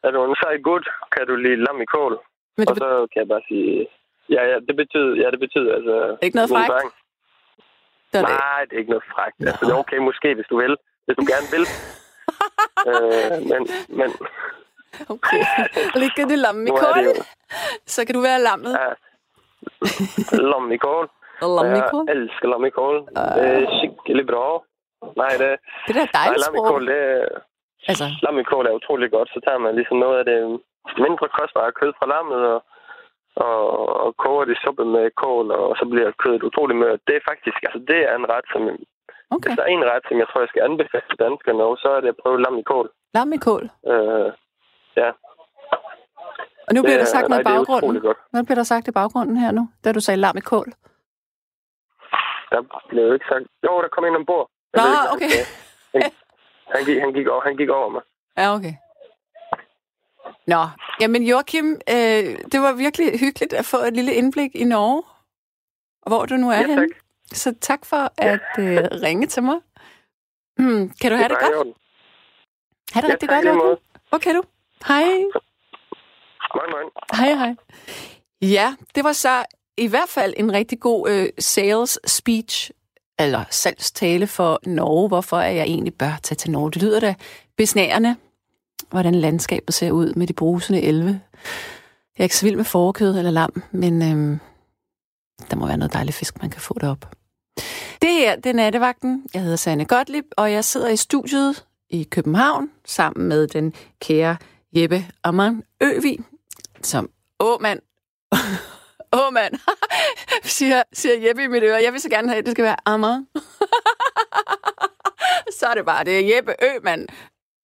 er du en sej gut? Kan du lide lam i kål? Men Og det, så kan jeg bare sige, ja, ja, det betyder, ja, det betyder altså... Ikke noget frækt? dreng. Nej, det er ikke noget frækt. Altså, det er okay måske, hvis du vil. Hvis du gerne vil. øh, men, men okay. Liker du lam i kål? Så kan du være lammet. Ja, lam i kål. Lam i kål? Jeg elsker lam i kål. Det er skikkelig bra. Nej, det, Det er dejligt lam i sprog. kål, det. Altså, Lam i kål er utrolig godt. Så tager man ligesom noget af det mindre kostbare kød fra lammet, og, og, og koger det i suppe med kål, og så bliver kødet utrolig mørt. Det er faktisk, altså det er en ret, som, okay. hvis der er en ret, som jeg tror, jeg skal anbefale danskerne, og så er det at prøve lam i kål. Lam i kål. Øh, ja. Og nu bliver Det der er- sagt noget i baggrunden. Hvad bliver der sagt i baggrunden her nu, da du sagde lam i kål? Der blev jo ikke sagt... Jo, der kom en ombord. Jeg Nå, ikke, okay. Han, gik, han, gik over, han gik over mig. Ja, okay. Nå, jamen Joachim, øh, det var virkelig hyggeligt at få et lille indblik i Norge, og hvor du nu er Ja, henne. tak. Så tak for at øh, ringe til mig. Hmm, kan du have det bare i godt? Ha' det Ja, rigtig godt, Joachim. kan du? Hej. Moin, moin. Hej, hej. Ja, det var så i hvert fald en rigtig god øh, sales speech, eller salgstale for Norge, hvorfor jeg egentlig bør tage til Norge. Det lyder da besnærende, hvordan landskabet ser ud med de brusende elve. Jeg er ikke så vild med forkød eller lam, men øhm, der må være noget dejligt fisk, man kan få derop. Det her, det er nattevagten. Jeg hedder Sanne Gottlieb, og jeg sidder i studiet i København sammen med den kære Jeppe Amman Øvi, som, åh mand, mand, siger, siger Jeppe i mit øre. Jeg vil så gerne have, at det skal være Amager. så er det bare, det er Jeppe Ømand.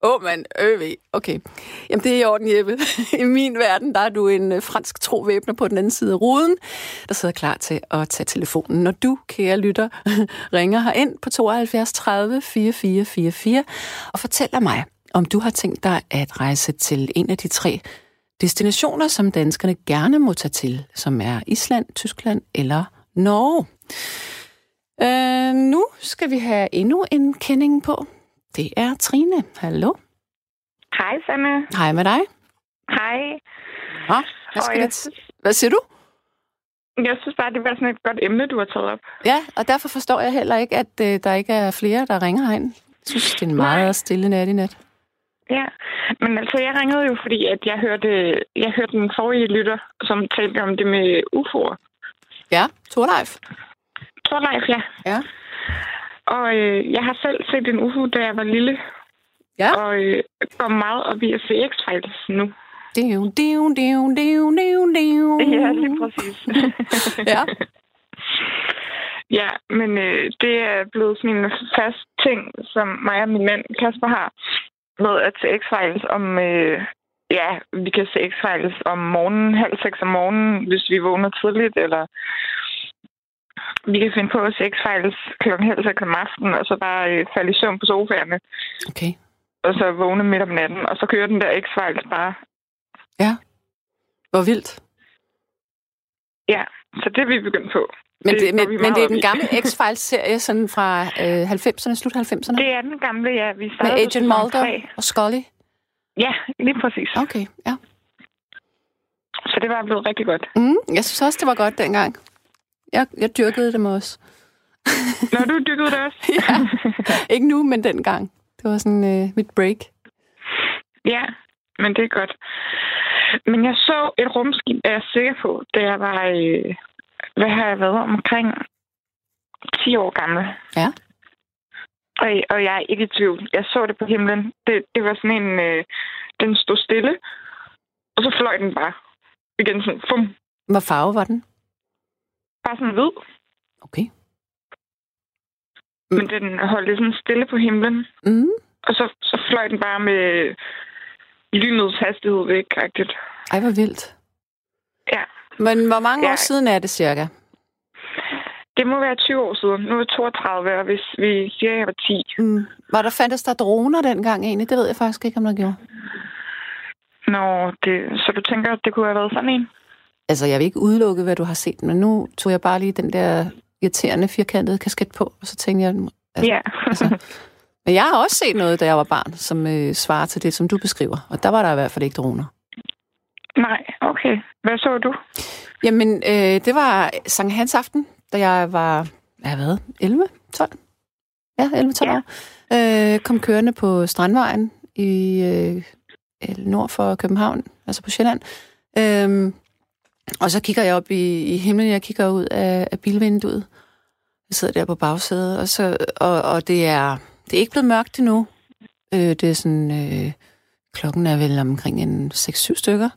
Åh, mand, øv Okay. Jamen, det er i orden, Jeppe. I min verden, der er du en øh, fransk trovæbner på den anden side af ruden, der sidder klar til at tage telefonen. Når du, kære lytter, ringer her ind på 72 30 4444 og fortæller mig, om du har tænkt dig at rejse til en af de tre destinationer, som danskerne gerne må tage til, som er Island, Tyskland eller Norge. Øh, nu skal vi have endnu en kending på. Det er Trine. Hallo. Hej, Sanne. Hej med dig. Hej. Nå, hvad, skal jeg det... Hvad siger du? Jeg synes bare, det var sådan et godt emne, du har taget op. Ja, og derfor forstår jeg heller ikke, at øh, der ikke er flere, der ringer herind. Jeg synes, det er en meget Nej. stille nat i nat. Ja, men altså, jeg ringede jo, fordi at jeg hørte, jeg hørte den forrige lytter, som talte om det med UFO'er. Ja, Torleif. Torleif, ja. Ja. Og øh, jeg har selv set en UFO, da jeg var lille, Ja. og øh, går meget op i at se X-Files nu. Diu, diu, diu, diu, diu, diu. Ja, lige præcis. Ja. ja, men øh, det er blevet sådan en fast ting, som mig og min mand Kasper har, med at se X-Files om... Øh, ja, vi kan se X-Files om morgenen, halv seks om morgenen, hvis vi vågner tidligt, eller vi kan finde på at se X-Files klokken halv seks om aftenen, og så bare øh, falde i søvn på sofaerne, Okay. og så vågne midt om natten, og så kører den der X-Files bare. Ja. Hvor vildt. Ja, så det er vi begyndt på. Men Det det, men, men det er den gamle X-Files-serie sådan fra øh, 90'erne, slut 90'erne? Det er den gamle, ja. Vi Med Agent Mulder og Scully? Ja, lige præcis. Okay, ja. Så det var blevet rigtig godt. Mm, jeg synes også, det var godt dengang. Jeg, jeg dyrkede dem også. Når du dykkede det også? Ja. Ikke nu, men dengang. Det var sådan øh, mit break. ja, men det er godt. Men jeg så et rumskib, er jeg sikker på, da jeg var, øh, hvad har jeg været, omkring 10 år gammel. Ja. Og, og jeg er ikke i tvivl. Jeg så det på himlen. Det, det var sådan en, øh, den stod stille, og så fløj den bare. Igen sådan, fum, Hvad farve var den? bare sådan hvid. Okay. Men den holdt sådan stille på himlen. Mm. Og så, så fløj den bare med lynets hastighed væk, rigtigt. Ej, hvor vildt. Men hvor mange Ja. år siden er det cirka? Det må være 20 år siden. Nu er jeg 32, og hvis vi siger, at jeg var 10. Mm. Var der fandtes der droner dengang egentlig? Det ved jeg faktisk ikke, om der gjorde. Nå, det, så du tænker, at det kunne have været sådan en? Altså, jeg vil ikke udelukke, hvad du har set, men nu tog jeg bare lige den der irriterende firkantede kasket på, og så tænkte jeg... Altså, Ja. altså, men jeg har også set noget, da jeg var barn, som øh, svarer til det, som du beskriver. Og der var der i hvert fald ikke droner. Nej, okay. Hvad så du? Jamen, øh, det var Sankt Hans aften, da jeg var, hvad har jeg været, 11, 12? Ja, 11-12 Ja. år. Øh, kom kørende på Strandvejen i øh, nord for København, altså på Sjælland. Øh, og så kigger jeg op i, i himlen, jeg kigger ud af, af bilvinduet. Jeg sidder der på bagsædet, og, så, og, og det, er, det er ikke blevet mørkt endnu. Øh, det er sådan, øh, klokken er vel omkring en 6-7 stykker.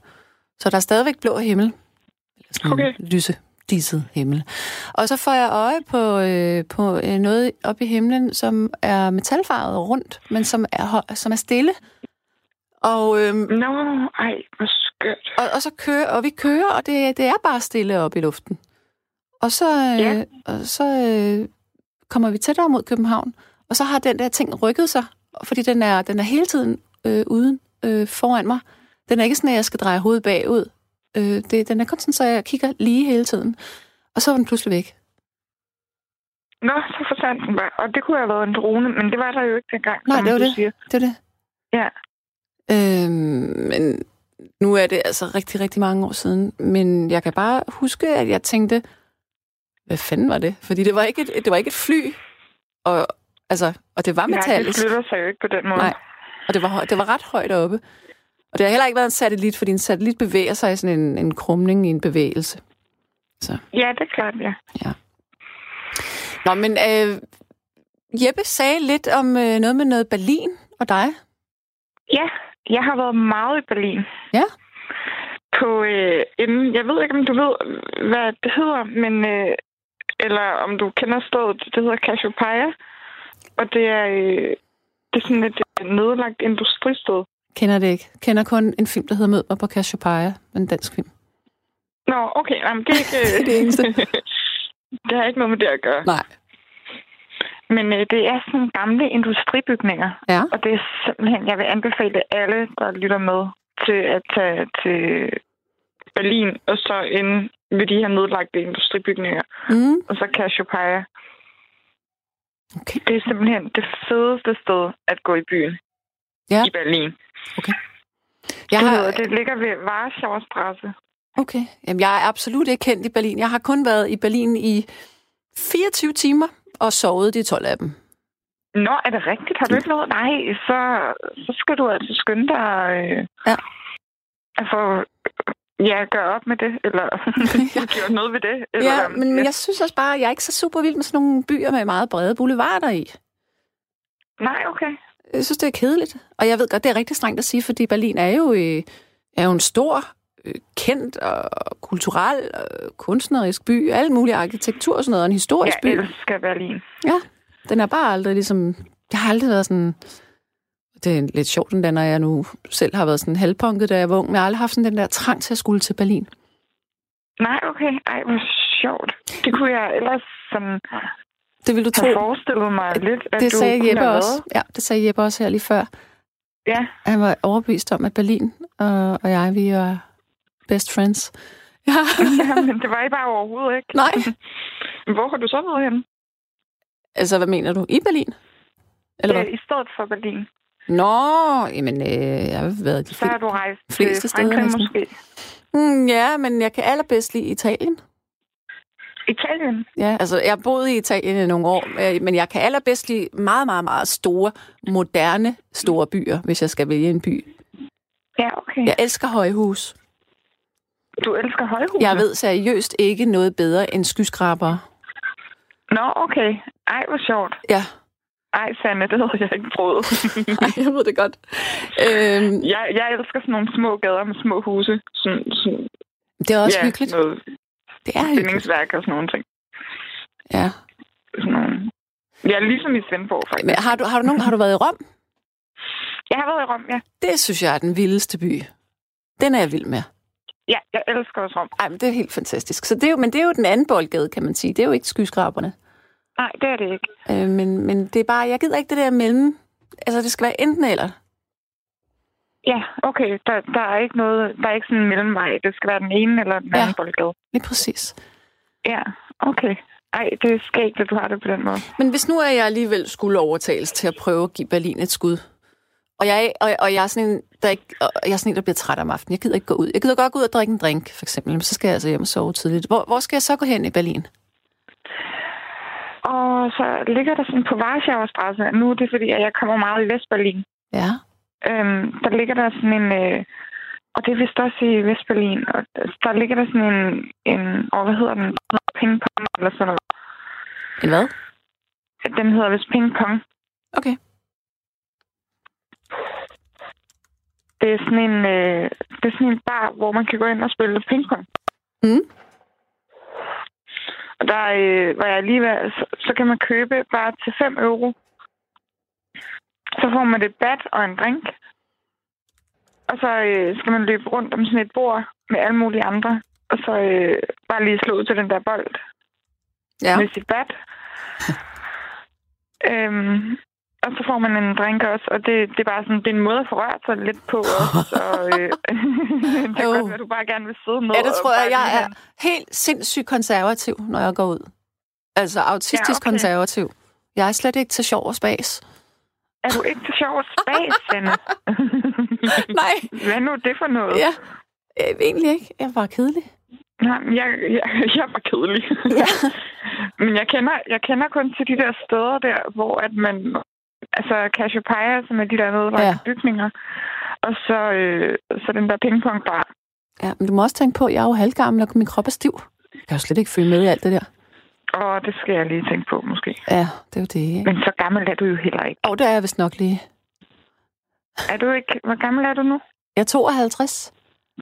Så der er stadigvæk blå himmel. Eller sådan Okay. lyse, disset himmel. Og så får jeg øje på, øh, på øh, noget op i himlen, som er metalfarvet rundt, men som er, som er stille. Og, øhm, Nå, ej, hvor skørt. og, og så kører, og vi kører, og det, det er bare stille op i luften. Og så, øh, Ja. og så øh, kommer vi tættere mod København, og så har den der ting rykket sig, fordi den er, den er hele tiden øh, uden øh, foran mig. Den er ikke sådan, at jeg skal dreje hovedet bagud. Øh, det, den er kun sådan, så jeg kigger lige hele tiden. Og så var den pludselig væk. Nå, så forsvandt den bare. Og det kunne have været en drone, men det var der jo ikke dengang, Nej, det var det. siger. Det er det. Ja. Øhm, men nu er det altså rigtig, rigtig mange år siden. Men jeg kan bare huske, at jeg tænkte, hvad fanden var det? Fordi det var ikke et, det var ikke et fly, og, altså, og det var Nej, det metallisk. flytter sig jo ikke på den måde. Nej, og det var, det var ret højt oppe. Og det har heller ikke været en satellit, fordi en satellit bevæger sig i sådan en, en krumning i en bevægelse. Ja, det er klart, ja. Nå, men øh, Jeppe sagde lidt om øh, noget med noget Berlin og dig. Ja, jeg har været meget i Berlin. Ja. På øh, en, jeg ved ikke, om du ved, hvad det hedder, men øh, eller om du kender stedet, det hedder Cassiopeia. Og det er, øh, det er sådan et øh, nedlagt industristed. Kender det ikke. Kender kun en film, der hedder Mød mig på Cassiopeia. En dansk film. Nå, okay, jamen, det er ikke... Det er det eneste. det har ikke noget med det at gøre. Nej. Men øh, det er sådan gamle industribygninger. Ja. Og det er simpelthen, jeg vil anbefale alle, der lytter med, til at tage til Berlin, og så ind ved de her nedlagte industribygninger, Mm. og så Cassiopeia. Okay. Det er simpelthen det fedeste sted at gå i byen Ja. i Berlin. Jeg Det, har, det ligger ved Warschauer Straße. Okay. Jamen, jeg er absolut ikke kendt i Berlin. Jeg har kun været i Berlin i 24 timer og sovet de 12 af dem. Nå, er det rigtigt? Har du ikke noget? Nej, så, så skal du altså skynde dig øh, Ja. at få ja, gøre op med det, eller gjort noget ved det. Eller, Ja, men, men jeg synes også bare, at jeg er ikke så super vild med sådan nogle byer med meget brede boulevarder i. Nej, okay. Jeg synes, det er kedeligt. Og jeg ved godt, det er rigtig strengt at sige, fordi Berlin er jo, øh, er jo en stor, øh, kendt og kulturel og kunstnerisk by. Alle mulige arkitektur og sådan noget. og En historisk Jeg by. elsker Berlin. Ja, den er bare aldrig ligesom... Jeg har aldrig været sådan... Det er lidt sjovt, den der, når jeg nu selv har været sådan halvpunket, da jeg var ung. Men jeg har aldrig haft sådan den der trang til at skulle til Berlin. Nej, okay. Ej, hvor sjovt. Det kunne jeg ellers sådan Det vil du tro. have forestillet mig lidt, at Det du sagde Jeppe også. Ja, det sagde Jeppe også her lige før. Ja, Han var overbevist om, at Berlin og, og jeg, vi var best friends. Ja. ja, men det var I bare overhovedet ikke. Nej. Hvor har du så været henne? Altså, hvad mener du? I Berlin? Eller Ja, hvad? I stedet for Berlin. Nå, jamen, øh, jeg har været de Så har du rejst fleste til steder Frankrig måske. Mm, ja, men jeg kan allerbedst lide Italien. Italien? Ja, altså, jeg boet i Italien i nogle år, øh, men jeg kan allerbedst lide meget, meget, meget store, moderne, store byer, hvis jeg skal vælge en by. Ja, okay. Jeg elsker højhus. Du elsker højhus? Jeg ved seriøst ikke noget bedre end skyskrabere. Nå, okay. Ej, hvor sjovt. Ja, Ej, Sanne, det havde jeg ikke prøvet. Nej, jeg ved det godt. Øhm, jeg, jeg elsker sådan nogle små gader med små huse. Sådan, sådan, det er også ja, hyggeligt. noget Det er hyggeligt. og sådan nogle ting. Ja. Sådan nogle... Ja, ligesom i Svendborg, faktisk. Men har du, har, du nogen, har du været i Rom? Jeg har været i Rom, ja. Det synes jeg er den vildeste by. Den er jeg vild med. Ja, jeg elsker også Rom. Ej, men det er helt fantastisk. Så det er jo, men det er jo den anden boldgade, kan man sige. Det er jo ikke skyskraberne. Nej, det er det ikke. Øh, men, men det er bare, jeg gider ikke det der mellem. Altså, det skal være enten eller. Ja, okay. Der, der er ikke noget... Der er ikke sådan en mellemvej. Det skal være den ene eller den Ja. anden boldgade. Lige præcis. Ja, okay. Ej, det er skægt, at du har det på den måde. Men hvis nu er jeg alligevel skulle overtales til at prøve at give Berlin et skud, og jeg, og, og jeg, er sådan en, der ikke, og jeg er sådan en, der bliver træt om aftenen. Jeg gider ikke gå ud. Jeg gider godt gå ud og drikke en drink, for eksempel. Men så skal jeg altså hjem og sove tidligt. Hvor, hvor skal jeg så gå hen i Berlin? Og så ligger der sådan på Warschauer Straße. Nu er det fordi, at jeg kommer meget i Vestberlin. Ja. Øhm, der ligger der sådan en... Øh, og det er vist også i Vestberlin. Og der ligger der sådan en... en og hvad hedder den? Pingpong eller sådan noget. En hvad? Den hedder vist pingpong. Okay. Det er sådan en, øh, det er sådan en bar, hvor man kan gå ind og spille pingpong. Mm. Og der øh, var jeg lige ved, så, så kan man købe bare til 5 euro. Så får man et bat og en drink. Og så øh, skal man løbe rundt om sådan et bord med alle mulige andre. Og så øh, bare lige slå ud til den der bold Ja. med sit bat. øhm, og så får man en drink også, og det, det er bare sådan, det er en måde at få rørt sig lidt på også. Og, øh, det kan godt være, du bare gerne vil sidde ned. Ja, det tror jeg. Jeg er helt sindssygt konservativ, når jeg går ud. Altså autistisk Ja, okay. konservativ. Jeg er slet ikke til sjov og spas. Er du ikke til sjov spas, Sanne? Nej. Hvad er nu det for noget? Ja. Øh, egentlig ikke. Jeg er bare kedelig. Nej, jeg, jeg, jeg var kedelig. Ja. men jeg kender, jeg kender kun til de der steder der, hvor at man... Altså Cassiopeia, som er de der nedlagte Ja. ja. bygninger. Og så, øh, så den der pingpongbar. Ja, men du må også tænke på, at jeg er jo halvgammel, og min krop er stiv. Jeg kan jo slet ikke følge med i alt det der. Og det skal jeg lige tænke på, måske. Ja, det er jo det, ikke? Men så gammel er du jo heller ikke. Og det er jeg vist nok lige. Er du ikke... Hvor gammel er du nu? Jeg er 52,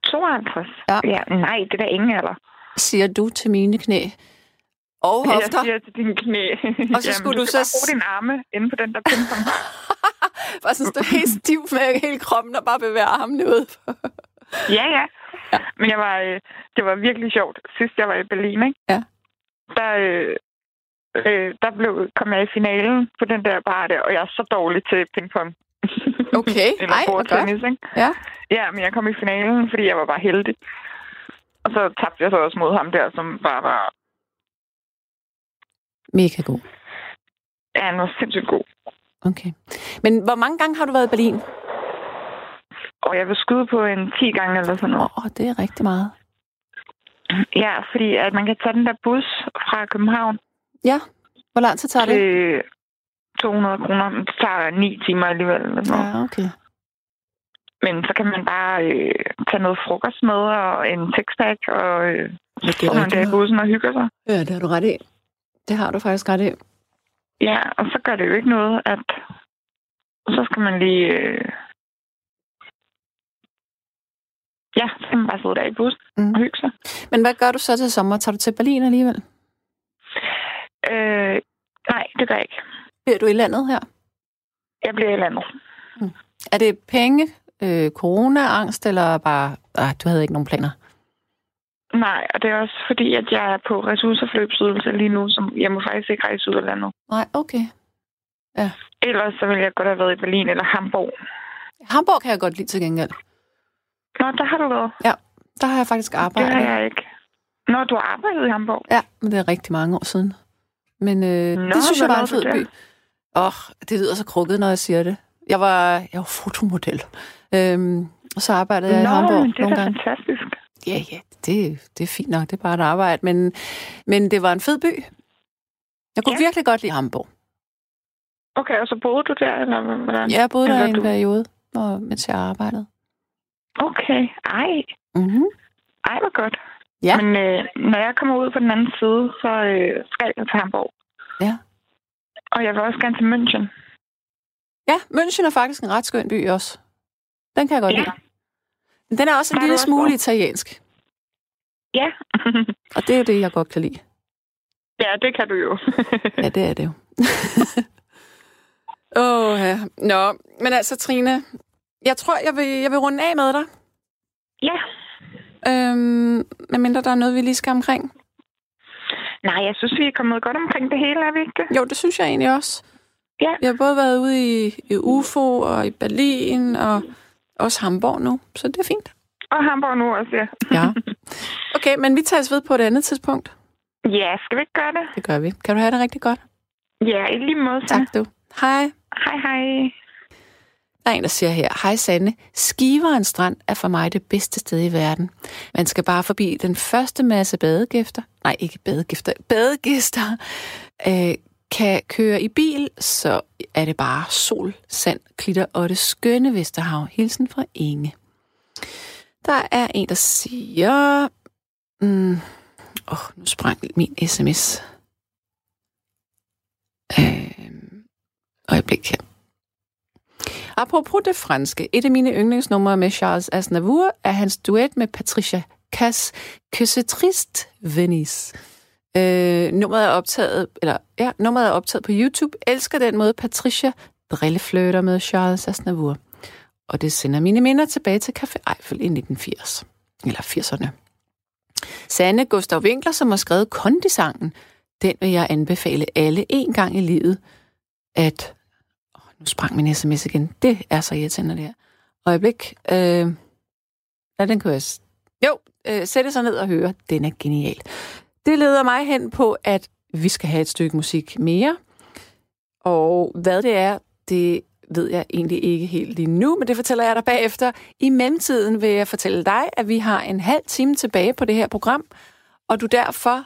52? Ja. ja nej, det er da ingen alder. siger du til mine knæ. Og hofter. Jeg siger til dine knæ. Og så skulle du du så bruge dine arme inde på den der pingpongbar. Bare sådan stå helt stiv med hele kroppen og bare bevæge armene ud. Ja, ja. Men jeg var, øh, det var virkelig sjovt. Sidst jeg var i Berlin, ikke? Ja. Der, øh, øh, der blev, kom jeg i finalen på den der bar der, og jeg er så dårlig til pingpong. Okay, Eller ej, hvor godt. bordtennis, ikke? Ja. Ja, men jeg kom i finalen, fordi jeg var bare heldig. Og så tabte jeg så også mod ham der, som bare var... Mega god. Ja, han var sindssygt god. Okay. Men hvor mange gange har du været i Berlin? Og jeg vil skyde på en 10 gange eller sådan Åh, noget. oh, det er rigtig meget. Ja, fordi at man kan tage den der bus fra København Ja. Hvor lang tid tager det? til 200 kroner. Det tager 9 timer alligevel. Eller noget. Ja, okay. Men så kan man bare øh, tage noget frokost med og en tekstpack, og øh, Ja, så man der i bussen og hygger sig. Ja, det har du ret i. Det har du faktisk ret i. Ja, og så gør det jo ikke noget, at så skal man lige... Øh... Ja, så kan man bare sidde der i bussen Mm. og hygge sig. Men hvad gør du så til sommer? Tager du til Berlin alligevel? Øh, nej, det gør jeg ikke. Bliver du i landet her? Jeg bliver i landet. Er det penge, øh, corona-angst, eller bare, ah, du havde ikke nogen planer? Nej, og det er også fordi, at jeg er på ressourceforløbsydelse lige nu, som jeg må faktisk ikke rejse ud af landet. Nej, okay. Ellers så ville jeg godt have været i Berlin eller Hamburg. Hamburg kan jeg godt lide til gengæld. Nå, der har du været. Der har jeg faktisk Det har arbejdet. jeg ikke. Nå, du har arbejdet i Hamburg. Ja, men det er rigtig mange år siden. Men øh, Nå, det synes jeg var en fed by. Åh, oh, det lyder så krukket, når jeg siger det. Jeg var, jeg var fotomodel. Øhm, og så arbejdede jeg i Nå, Hamburg men det er nogle da gange. fantastisk. Ja, ja, det, det er fint nok. Det er bare et arbejde. Men, men det var en fed by. Jeg kunne Ja. virkelig godt lide Hamburg. Okay, og så boede du der, eller hvordan? Jeg boede der Eller i en du- periode, hvor, mens jeg arbejdede. Okay, ej. Mm-hmm. Ej, hvor godt. Ja. Men øh, når jeg kommer ud på den anden side, så øh, skal jeg til Hamburg. Ja. Og jeg vil også gerne til München. Ja, München er faktisk en ret skøn by også. Den kan jeg godt Ja. lide. Men den er også en lille også smule god. italiensk. Ja. Og det er jo det, jeg godt kan lide. ja, det kan du jo. Ja, det er det jo. Åh, oh, ja. Nå, men altså, Trine, jeg tror, jeg vil, jeg vil runde af med dig. ja. Øhm, medmindre der er noget, vi lige skal omkring. Nej, jeg synes, vi er kommet godt omkring det hele, er vi ikke? Jo, det synes jeg egentlig også. Ja. Jeg har både været ude i, i UFO og i Berlin og også Hamburg nu, så det er fint. Og Hamburg nu også, ja. Ja. Okay, men vi tages ved på et andet tidspunkt. Ja, skal vi ikke gøre det? Det gør vi. Kan du have det rigtig godt? Ja, i lige måde. Sanne. Tak du. Hej. Hej, hej. Der er en, der siger her, Hej Sande, Skiveren Strand er for mig det bedste sted i verden. Man skal bare forbi den første masse badegæster, nej ikke badegæster, badegæster, øh, kan køre i bil, så er det bare sol, sand, klitter og det skønne Vesterhav. Hilsen fra Inge. Der er en, der siger... Mm, åh, nu sprang min sms. Øh, øjeblik her. Apropos det franske, et af mine yndlingsnumre med Charles Aznavour er hans duet med Patricia Cass, Que Trist triste, Venice. Øh, nummeret er optaget, eller ja, nummeret er optaget på YouTube. Elsker den måde Patricia drillefløter med Charles Aznavour. Og det sender mine minder tilbage til Café Eiffel i 1980. Eller 80'erne. Sanne Gustav Winkler, som har skrevet Kondisangen, den vil jeg anbefale alle en gang i livet, at nu sprang min sms igen. Det er så irriterende, det her. Øjeblik. Øh, lad den køres. Jo, øh, sæt det så ned og høre. Den er genial. Det leder mig hen på, at vi skal have et stykke musik mere. Og hvad det er, det ved jeg egentlig ikke helt lige nu, men det fortæller jeg dig bagefter. I mellemtiden vil jeg fortælle dig, at vi har en halv time tilbage på det her program, og du derfor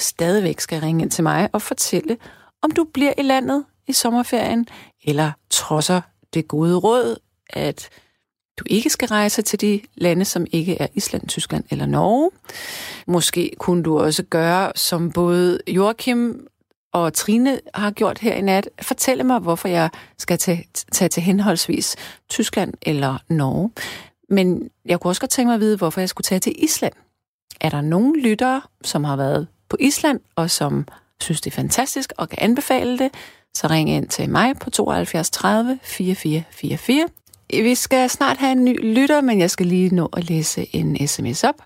stadigvæk skal ringe ind til mig og fortælle, om du bliver i landet i sommerferien, eller trodser det gode råd, at du ikke skal rejse til de lande, som ikke er Island, Tyskland eller Norge. Måske kunne du også gøre, som både Joachim og Trine har gjort her i nat. Fortælle mig, hvorfor jeg skal tage, tage til henholdsvis Tyskland eller Norge. Men jeg kunne også godt tænke mig at vide, hvorfor jeg skulle tage til Island. Er der nogen lyttere, som har været på Island, og som synes, det er fantastisk og kan anbefale det, så ring ind til mig på 72 30 4444. Vi skal snart have en ny lytter, men jeg skal lige nå at læse en sms op.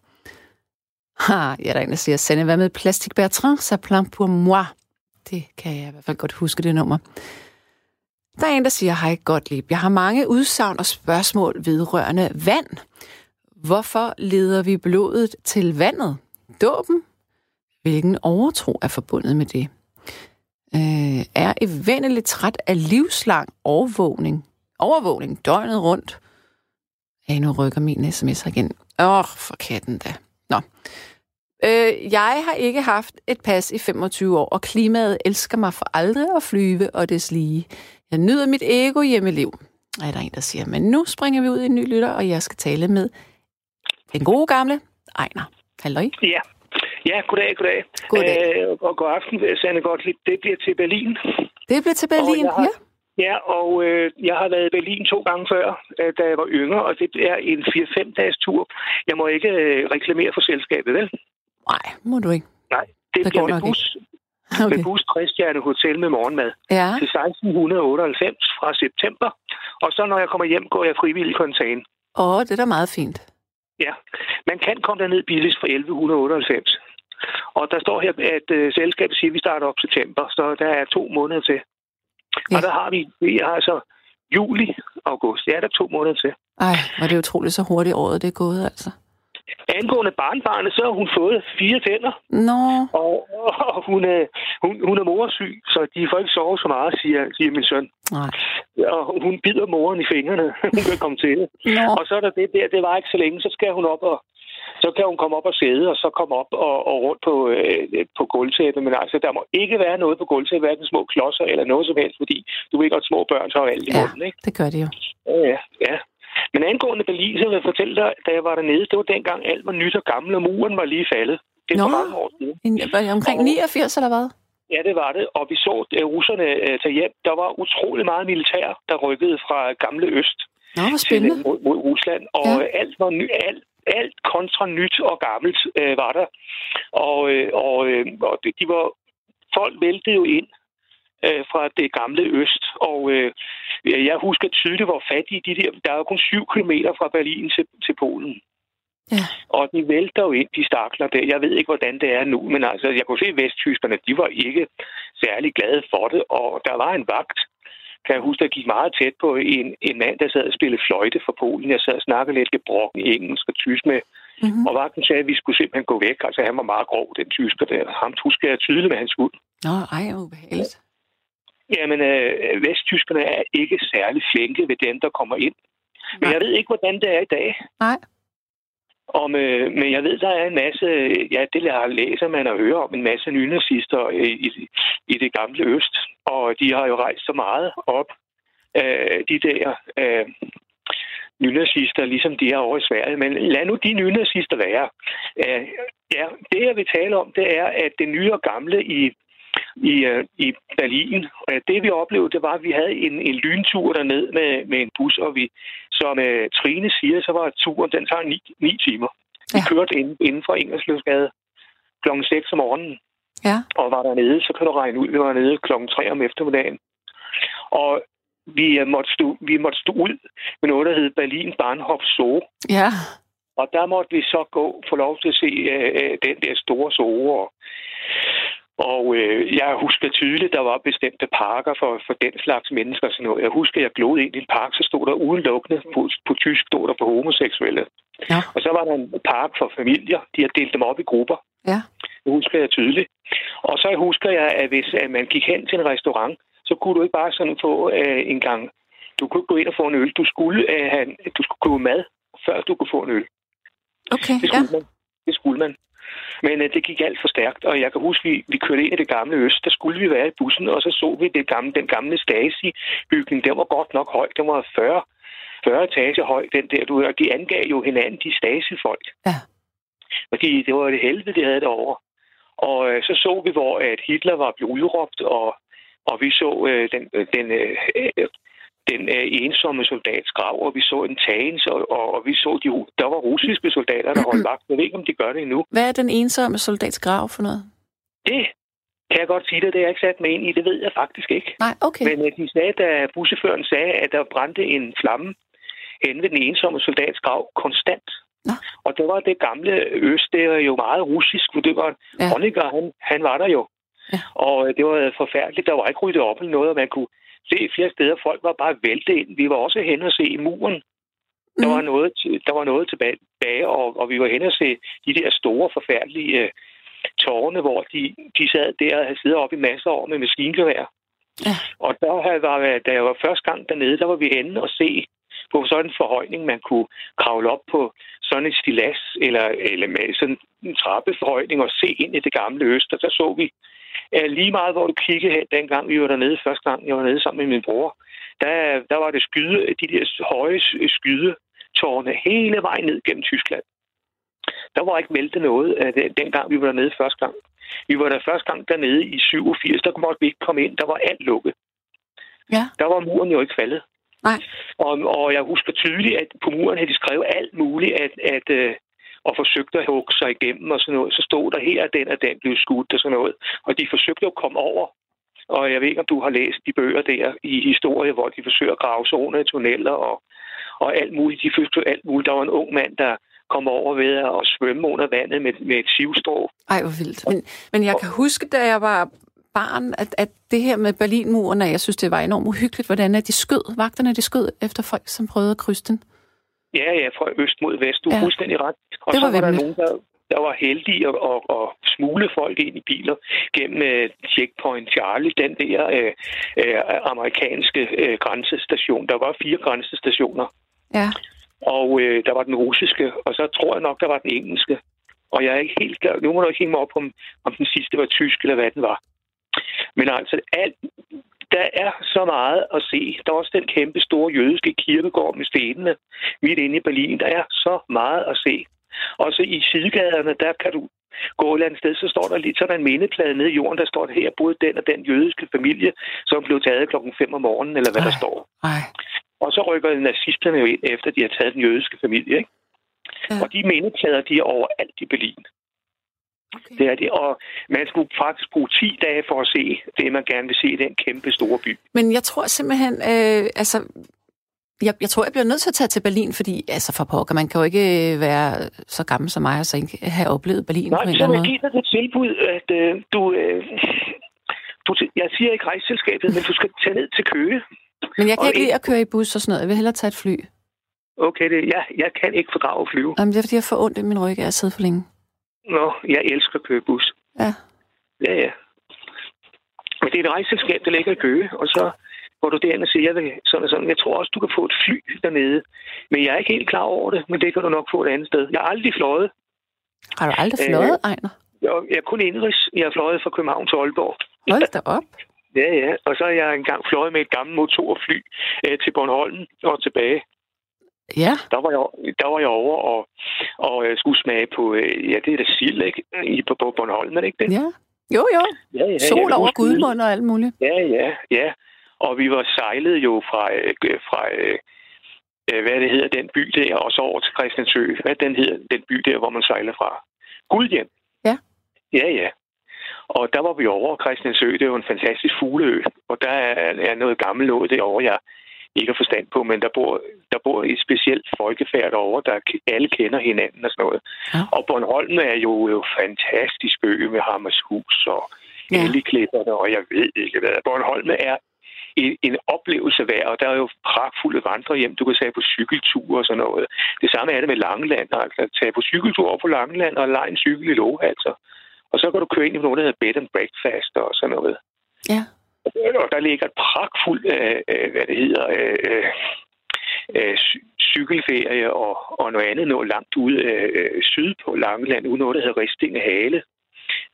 Ha, ja, der en, der siger, sende hvad med Plastik Bertrand, så plan pour moi? Det kan jeg i hvert fald godt huske, det nummer. Der er en, der siger, hej Gottlieb, jeg har mange udsagn og spørgsmål vedrørende vand. Hvorfor leder vi blodet til vandet? Dåben? Hvilken overtro er forbundet med det? Øh, er evendeligt træt af livslang overvågning? Overvågning døgnet rundt? Ja, nu rykker min sms igen. Åh, for katten da. Nå. Øh, jeg har ikke haft et pas i 25 år, og klimaet elsker mig for aldrig at flyve og des lige. Jeg nyder mit ego hjemmeliv, er der en, der siger. Men nu springer vi ud i en ny lytter, og jeg skal tale med den gode gamle Ejner. Hallo? Ja. Ja, goddag, goddag. Goddag. Øh, og god aften, Sanne Gottlieb. Det bliver til Berlin. Det bliver til Berlin, har- ja. Ja, og øh, jeg har været i Berlin to gange før, øh, da jeg var yngre, og det er en 4-5 dages tur. Jeg må ikke øh, reklamere for selskabet, vel? Nej, må du ikke. Nej, det, Det bliver med bus, Okay. med bus 60 hotel med morgenmad Ja, til 1698 fra september. Og så når jeg kommer hjem, går jeg frivillig kontan. åh, det er da meget fint. Ja, man kan komme derned billigst for 1198. Og der står her, at øh, selskabet siger, at vi starter op september, så der er to måneder til. Ja. Og der har vi, vi har altså juli, august. Det er der to måneder til. Ej, var det utroligt så hurtigt året det er gået, altså. Angående barnbarnet, så har hun fået fire tænder, Nå, og, og hun, er, hun, hun er morsyg, så de får ikke sove så meget, siger, siger min søn. nej. Og hun bider moren i fingrene, hun kan komme til det. Nå, Og så er der det der, det var ikke så længe, så skal hun op og så kan hun komme op og sidde, og så komme op og, og rundt på, øh, på gulvtæppet. Men altså, der må ikke være noget på gulvtæppet, hverken små klodser eller noget som helst, fordi du ved godt, små børn så alt i Ja. munden, ikke? det gør det jo. Ja, ja. Men angående Berlin, så vil jeg fortælle dig, da jeg var dernede, det var dengang alt var nyt og gammelt, og muren var lige faldet. Det for Nå. mange år siden. En, var det omkring 89, eller hvad? Ja, det var det. Og vi så at russerne øh, tage hjem. Der var utrolig meget militær, der rykkede fra gamle øst Nå, hvor til, spændende. mod, mod Rusland. Og ja. alt, var ny, alt, alt kontra nyt og gammelt øh, var der. Og, øh, og, øh, og de var, folk væltede jo ind øh, fra det gamle øst. Og øh, jeg husker tydeligt, hvor fattige de der... Der er jo kun syv kilometer fra Berlin til, til Polen. Ja. Og de vælter jo ind, de stakler der. Jeg ved ikke, hvordan det er nu, men altså, jeg kunne se, at vesttyskerne, de var ikke særlig glade for det. Og der var en vagt, kan jeg huske, der gik meget tæt på en, en mand, der sad og spillede fløjte for Polen. Jeg sad og snakkede lidt gebrokken engelsk og tysk med. Mm-hmm. Og vagten sagde, at vi skulle simpelthen gå væk. Altså, han var meget grov, den tysker der. Ham husker jeg tydeligt med hans hund. Nå, ej, ubehageligt. Jamen, øh, vesttyskerne er ikke særlig flinke ved dem, der kommer ind. Men Nej. jeg ved ikke, hvordan det er i dag. Nej. Om, med, men jeg ved, der er en masse, ja, det læser man og hører om, en masse nynazister øh, i, i det gamle øst. Og de har jo rejst så meget op, øh, de der øh, nynazister, ligesom de er over i Sverige. Men lad nu de nynazister være. Øh, ja, det jeg vil tale om, det er, at det nye og gamle i i, øh, i Berlin. Og det vi oplevede, det var, at vi havde en, en lyntur derned med, med en bus, og vi, som uh, Trine siger, så var turen, den tager ni, ni timer. Vi Ja. kørte ind, inden for Ingerslevsgade kl. 6 om morgenen, Ja. og var dernede, så kan du regne ud, vi var nede kl. 3 om eftermiddagen. Og vi, uh, måtte stå, vi måtte stå ud med noget, der hed Berlin Bahnhof Zoo. Ja. Og der måtte vi så gå, få lov til at se øh, den der store zoo. Og, og øh, jeg husker tydeligt, der var bestemte parker for, for den slags mennesker. Sådan noget. Jeg husker, jeg glod ind i en park, så stod der udelukkende på, på tysk, stod der på homoseksuelle. Ja. Og så var der en park for familier. De har delt dem op i grupper. Ja. Det husker jeg tydeligt. Og så husker jeg, at hvis at man gik hen til en restaurant, så kunne du ikke bare sådan få øh, en gang... Du kunne ikke gå ind og få en øl. Du skulle, øh, have, du skulle købe mad, før du kunne få en øl. Okay, Det ja. skulle man. Det skulle man. Men øh, det gik alt for stærkt, og jeg kan huske, vi, vi kørte ind i det gamle øst. Der skulle vi være i bussen, og så så vi det gamle, den gamle Stasi-bygning. Den var godt nok høj. Den var 40, 40 etager høj, den der. Du, og de angav jo hinanden, de Stasi-folk. Ja. Fordi det var det helvede, de havde derovre. Og øh, så så vi, hvor at Hitler var blevet udråbt, og, og vi så øh, den, øh, den, øh, øh, den øh, ensomme soldats grav, og vi så en tagens, og, og, og vi så, de, der var russiske soldater, der holdt vagt. Jeg ved ikke, om de gør det endnu. Hvad er den ensomme soldats grav for noget? Det kan jeg godt sige dig, det har jeg ikke sat mig ind i. Det ved jeg faktisk ikke. Nej, okay. Men øh, de sagde, da busseføren sagde, at der brændte en flamme hen ved den ensomme soldats grav konstant. Nå. Og det var det gamle øst, det var jo meget russisk, for det var Ja. ja. Honecker, han, han var der jo. Ja. Og øh, det var forfærdeligt, der var ikke ryddet op eller noget, og man kunne se flere steder, folk var bare væltet ind. Vi var også hen og se i muren. Der, Mhm. var noget, der var noget tilbage, og, og vi var hen og se de der store, forfærdelige øh, tårne, hvor de, de sad der og havde siddet op i masser af år med maskingevær. Ja. Og der var, da jeg var første gang dernede, der var vi henne og se på sådan en forhøjning, man kunne kravle op på sådan et stilas, eller, eller med sådan en trappeforhøjning og se ind i det gamle øst, og så så vi lige meget, hvor du kiggede hen, dengang vi var dernede, første gang jeg var nede sammen med min bror, der, der var det skyde, de der høje skydetårne hele vejen ned gennem Tyskland. Der var ikke væltet noget dengang vi var dernede første gang. Vi var der første gang dernede i 87, der måtte vi ikke komme ind, der var alt lukket. Ja. Der var muren jo ikke faldet. Nej. Og, og jeg husker tydeligt, at på muren havde de skrevet alt muligt, at, at øh, og forsøgte at hugge sig igennem og sådan noget. Så stod der her, at den og den blev skudt og sådan noget. Og de forsøgte jo at komme over. Og jeg ved ikke, om du har læst de bøger der i historie, hvor de forsøger at grave zoner i tunneller og, og alt muligt. De forsøgte alt muligt. Der var en ung mand, der kom over ved at svømme under vandet med, med et sivstrå. Ej, hvor vildt. Men, men jeg kan huske, da jeg var barn, at, at det her med Berlinmuren, jeg synes, det var enormt uhyggeligt, hvordan de skød, vagterne de skød efter folk, som prøvede at krydse den. Ja, ja, fra øst mod vest. Du er Ja. fuldstændig ret. Og Det så var var der vemmeligt. nogen, der, der var heldige at, at, at smule folk ind i biler gennem uh, Checkpoint Charlie, den der uh, uh, amerikanske uh, grænsestation. Der var fire grænsestationer, Ja. og uh, der var den russiske, og så tror jeg nok, der var den engelske. Og jeg er ikke helt klar. Nu må du ikke hænge mig op, om, om den sidste var tysk, eller hvad den var. Men altså, alt, der er så meget at se. Der er også den kæmpe store jødiske kirkegård med stenene midt inde i Berlin. Der er så meget at se. Og så i sidegaderne, der kan du gå et eller andet sted, så står der lige så der en mindeplade nede i jorden, der står her, både den og den jødiske familie, som blev taget klokken 5 om morgenen, eller hvad der Ej. står. Ej. Og så rykker nazisterne jo ind, efter de har taget den jødiske familie. Ikke? Ja. Og de mindeplader, de er overalt i Berlin. Okay. Det er det. Og man skulle faktisk bruge 10 dage for at se det, man gerne vil se i den kæmpe store by. Men jeg tror simpelthen, øh, altså, jeg, jeg tror, jeg bliver nødt til at tage til Berlin, fordi, altså for pokker, man kan jo ikke øh, være så gammel som mig, og så ikke have oplevet Berlin på en Nej, eller så anden vil jeg måde. give dig det tilbud, at øh, du, øh, du... Jeg siger ikke rejseselskabet, men du skal tage ned til Køge. Men jeg kan og ikke lide at køre i bus og sådan noget. Jeg vil hellere tage et fly. Okay, det, jeg, jeg kan ikke fordrage at flyve. Jamen, det er, fordi jeg får ondt i min ryg af at sidde for længe. Nå, jeg elsker at køre bus. Ja. Ja, ja. Men det er et rejseselskab, der ligger i Køge, og så går du derind og siger, vil sådan og sådan. Jeg tror også, du kan få et fly dernede. Men jeg er ikke helt klar over det, men det kan du nok få et andet sted. Jeg har aldrig fløjet. Har du aldrig Øh, fløjet, Ejner? Jeg jeg er kun indrigs. Jeg har fløjet fra København til Aalborg. Hold da op. Ja, ja. Og så har jeg engang fløjet med et gammelt motorfly øh, til Bornholm og tilbage. Ja, Der var jeg, der var jeg over og, og øh, skulle smage på, øh, ja, det er da sild, ikke? I, på, på Bornholm, er det ikke det? ja. Jo, jo. Ja, ja, Sol kan over. Gudmund og alt muligt. Ja, ja, ja. Og vi var sejlet jo fra, øh, fra øh, øh, hvad det hedder, den by der, og så over til Christiansø. Hvad den hedder, den by der, hvor man sejler fra? Gudhjem. Ja. Ja, ja. Og der var vi over Christiansø. Det er jo en fantastisk fugleø. Og der er, er noget gammelt noget derovre, jeg ikke har forstand på, men der bor, der bor et specielt folkefærd derovre, der alle kender hinanden og sådan noget. Ja. Og Bornholm er jo jo fantastisk ø med Hammershus og Ja. Elliklipperne, og jeg ved ikke hvad. Bornholm er en, en oplevelse værd, og der er jo pragtfulde vandrehjem. Du kan tage på cykelture og sådan noget. Det samme er det med Langeland. Altså tage på cykeltur over på Langeland og lege en cykel i Lohals. Og så kan du køre ind i noget, der hedder bed and breakfast og sådan noget. Ja. Og der ligger et pragtfuldt, øh, hvad det hedder, øh, øh, cy- cykelferie og, og noget andet noget langt ude øh, syd på Langeland, ude noget, der hedder Ristinge Hale.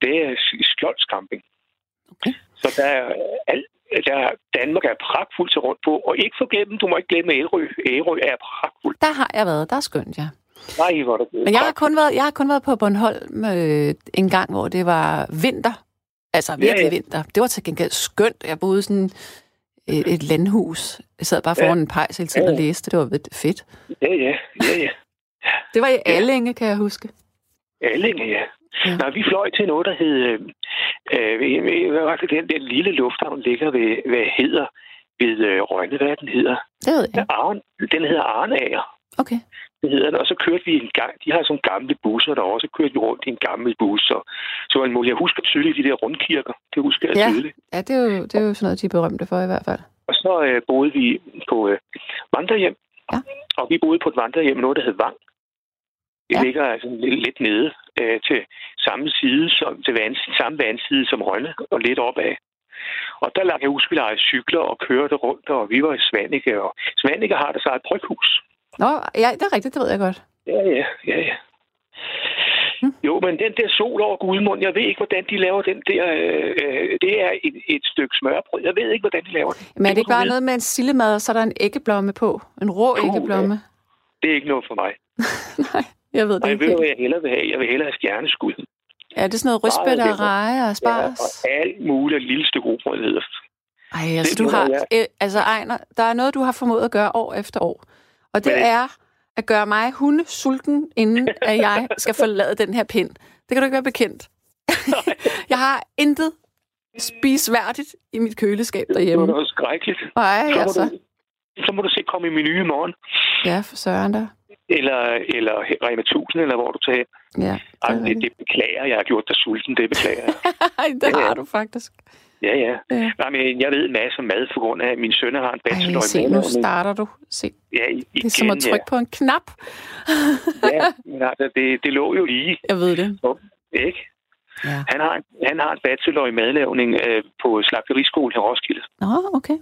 Det er s- skjoldscamping. Okay. Så der er alt, der er, Danmark er pragtfuldt til rundt på, og ikke forglemme, du må ikke glemme Ærø. Ærø er pragtfuldt. Der har jeg været. Der er skønt, ja. Nej, hvor er det Men jeg har kun været, jeg har kun været på Bornholm øh, en gang, hvor det var vinter. Altså virkelig Ja, ja, ja. ja. vinter. Det var til gengæld skønt. Jeg boede sådan et, et landhus. Jeg sad bare foran Ja. en pejs hele tiden Ja, og ja. læste. Det var fedt. Ja, ja, ja, ja. Det var i Ja. Allinge, kan jeg huske. Allinge, ja. Ja. ja. Nej, vi fløj til noget, der hed... Øh, øh, den, den lille lufthavn ligger ved, hvad hedder, ved øh, Rønne, hvad den hedder? Det ved jeg ikke. Arne, den hedder Arnager. Okay. Det hedder den. Og så kørte vi en gang, de har sådan gamle busser derovre, så kørte vi rundt i en gammel bus. Og, så var en mulighed. Jeg husker tydeligt de der rundkirker. Det husker jeg Ja. tydeligt. Ja, det er, jo, det er jo sådan noget, de er berømte for i hvert fald. Og så øh, boede vi på øh, vandrehjem. Ja. Og vi boede på et vandrehjem, noget der hed Vang. Det Ja. ligger altså lidt, lidt nede øh, til samme side som til vand, samme vandside som Rønne og lidt opad. Og der lavede jeg huske, vi lejede cykler og kørte rundt, og vi var i Svanike, og Svanike har det så et bryghus. Nå, ja, det er rigtigt, det ved jeg godt. Ja, ja, ja, ja. Hmm. Jo, men den der sol over Gudmund, jeg ved ikke, hvordan de laver den der... Øh, det er et, et stykke smørbrød. Jeg ved ikke, hvordan de laver det. Men er det ikke bare noget med en sillemad, og så er der en æggeblomme på? En rå Puh, æggeblomme? Det er ikke noget for mig. Nej, jeg ved det Og jeg ikke. ved, hvad jeg hellere vil have. Jeg vil hellere have stjerneskud. Er det sådan noget rystbætter og reje og Ja, spars? og alt muligt lille stykke robrød hedder. Ej, altså Det du har... jeg. Øh, altså Ejner, der er noget, du har formået at gøre år efter år. Og det er at gøre mig hunde sulten, inden at jeg skal forlade den her pind. Det kan du ikke være bekendt. jeg har intet spisværdigt i mit køleskab Det derhjemme. var noget skrækkeligt. Nej, Så må, altså. du, så må du se komme i menu i morgen. Ja, for søren der. Eller, eller Rema 1000, eller hvor du tager hen. Ja, Ej, det, er det, det beklager jeg. har gjort dig sulten. Det beklager jeg. det har du faktisk. Ja, ja. Ja. Nej, men jeg ved en masse om mad, på grund af, at min søn har en Ej, bachelor se, i nu madlavning. starter du. Se, Ja, igen, det er som at trykke på en knap. Ja, ja men altså, det, det lå jo lige, Jeg ved det. ikke? Ja. Han har, han har en bachelor i madlavning øh, på slagteriskolen i Roskilde. Nå, okay.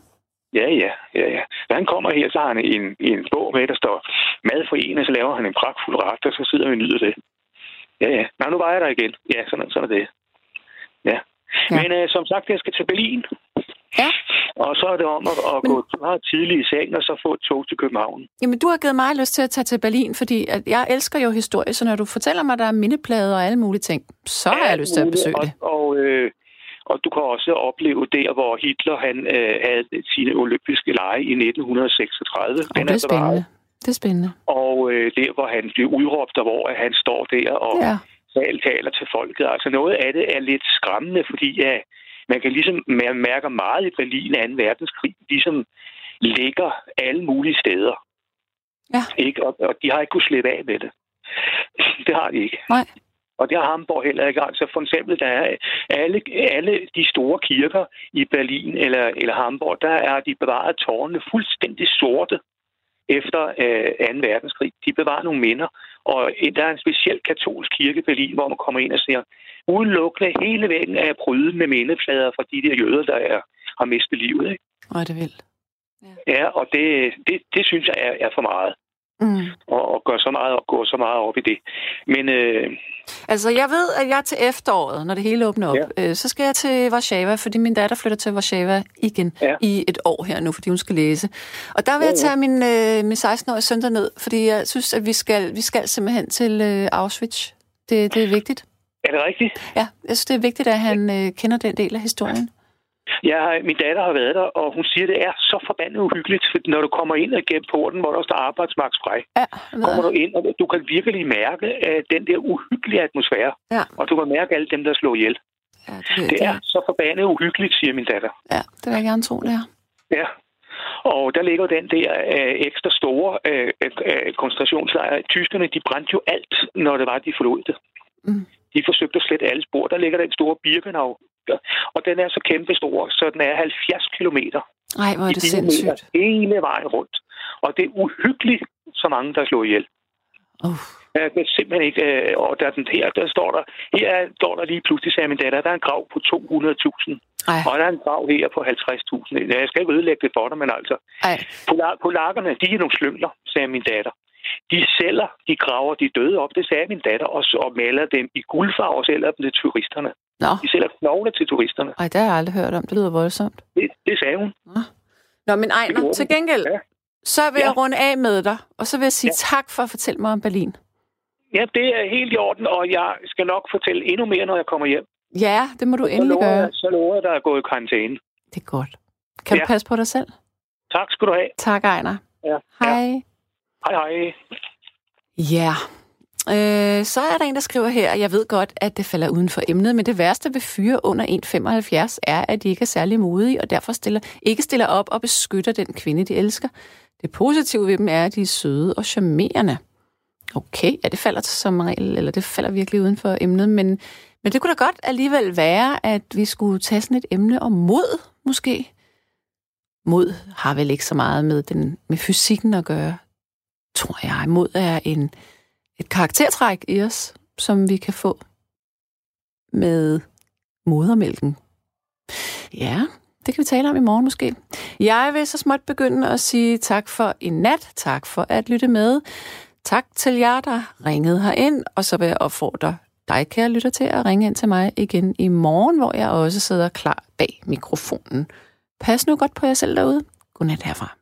Ja, ja, ja, ja. Når han kommer her, så har han en, en bog med, der står mad for en, og så laver han en pragtfuld ret, og så sidder vi og nyder det. Ja, ja. Nå, nu var jeg der igen. Ja, sådan, sådan er det. Ja. Men øh, som sagt, jeg skal til Berlin. Ja. Og så er det om at, at Men- gå meget tidligt i seng, og så få et tog til København. Jamen, du har givet mig lyst til at tage til Berlin, fordi at jeg elsker jo historie, så når du fortæller mig, at der er mindeplader og alle mulige ting, så har jeg lyst til at besøge og, det. Og, øh, og du kan også opleve der, hvor Hitler han øh, havde sine olympiske lege i 1936. Og det er spændende. Det er spændende. Og øh, der, hvor han blev udråbt, og hvor han står der og Ja. Ja. taler til folket. Altså noget af det er lidt skræmmende, fordi ja, man kan ligesom man mærker meget i Berlin af 2. verdenskrig, ligesom ligger alle mulige steder. Ja. Ikke? Og, og de har ikke kunnet slippe af med det. Det har de ikke. Nej. Og det har Hamburg heller ikke. Altså for eksempel, der er alle, alle de store kirker i Berlin eller, eller Hamburg, der er de bevaret tårnene fuldstændig sorte efter øh, 2. verdenskrig. De bevarer nogle minder. Og der er en speciel katolsk kirke i Berlin, hvor man kommer ind og ser udelukkende hele væggen er prydet med mindeplader fra de der jøder, der er, har mistet livet. Ikke? Og det vil. Ja, og det, det, det synes jeg er, er for meget. Mm. Og, og gør så meget, gå så meget op i det. Men øh, Altså, jeg ved, at jeg til efteråret, når det hele åbner op, ja. øh, så skal jeg til Warszawa, fordi min datter flytter til Warszawa igen Ja. i et år her nu, fordi hun skal læse. Og der vil jeg tage min, øh, min 16-årige søn ned, fordi jeg synes, at vi skal, vi skal simpelthen til øh, Auschwitz. Det, det er vigtigt. er det rigtigt? Ja, jeg synes, det er vigtigt, at han øh, kender den del af historien. Jeg, har- min datter har været der, og hun siger, at det er så forbandet uhyggeligt, når du kommer ind gennem porten, hvor der står arbejdsmarkedsfrej, Ja, kommer du ind, og du kan virkelig mærke uh, den der uhyggelige atmosfære. Ja. Og du kan mærke alle dem, der slår ihjel. Ja, det, det, Det er så forbandet uhyggeligt, siger min datter. ja, det vil jeg gerne tro, det er. Ja. Og der ligger den der øh, ekstra store øh, øh, koncentrationslejr. Tyskerne, de brændte jo alt, når det var, de forlod det. Mm. De forsøgte at slette alle spor. Der ligger den store Birkenau. Og den er så kæmpestor, så den er 70 kilometer. Nej, hvor er det sindssygt. Hele vejen rundt. Og det er uhyggeligt, så mange, der slår ihjel. Uh, Jeg kan simpelthen ikke... øh, Og der, er den her, der står der... Her er- står der lige pludselig, sagde min datter, der er en grav på 200.000. ej, Og der er en grav her på 50.000. Jeg skal ikke ødelægge det for dig, men altså... ej. Polakkerne, de er nogle slyngler, sagde min datter. De sælger, de graver de døde op, det sagde min datter, og, og maler dem i guldfarve og sælger dem til turisterne. Nå, De sælger knogle til turisterne. ej, det har jeg aldrig hørt om. Det lyder voldsomt. Det, det sagde hun. Nå, men Det Ejner, til gengæld, Ja. så vil jeg Ja. runde af med dig, og så vil jeg sige Ja. tak for at fortælle mig om Berlin. Ja, det er helt i orden, og jeg skal nok fortælle endnu mere, når jeg kommer hjem. Ja, det må du Så endelig gøre. jeg, så lover jeg, der er gået i karantæne. Det er godt. Kan du Ja. passe på dig selv? Tak skal du have. Tak, Ejner. Ja. Hej. Hej hej. Ja. Øh, så er der en, der skriver her, jeg ved godt, at det falder uden for emnet, men det værste ved fyre under 1,75 er, at de ikke er særlig modige, og derfor stiller, ikke stiller op og beskytter den kvinde, de elsker. Det positive ved dem er, at de er søde og charmerende. Okay, ja, det falder som regel, eller det falder virkelig uden for emnet, men, men det kunne da godt alligevel være, at vi skulle tage sådan et emne om mod, måske. Mod har vel ikke så meget med, den, med fysikken at gøre, tror jeg. Mod er en, et karaktertræk i os, som vi kan få med modermælken, Ja, det kan vi tale om i morgen måske. Jeg vil så småt begynde at sige tak for i nat. Tak for at lytte med. Tak til jer, der ringede herind, og så vil jeg opfordre dig, kære lytter, til at ringe ind til mig igen i morgen, hvor jeg også sidder klar bag mikrofonen. Pas nu godt på jer selv derude. Godnat herfra.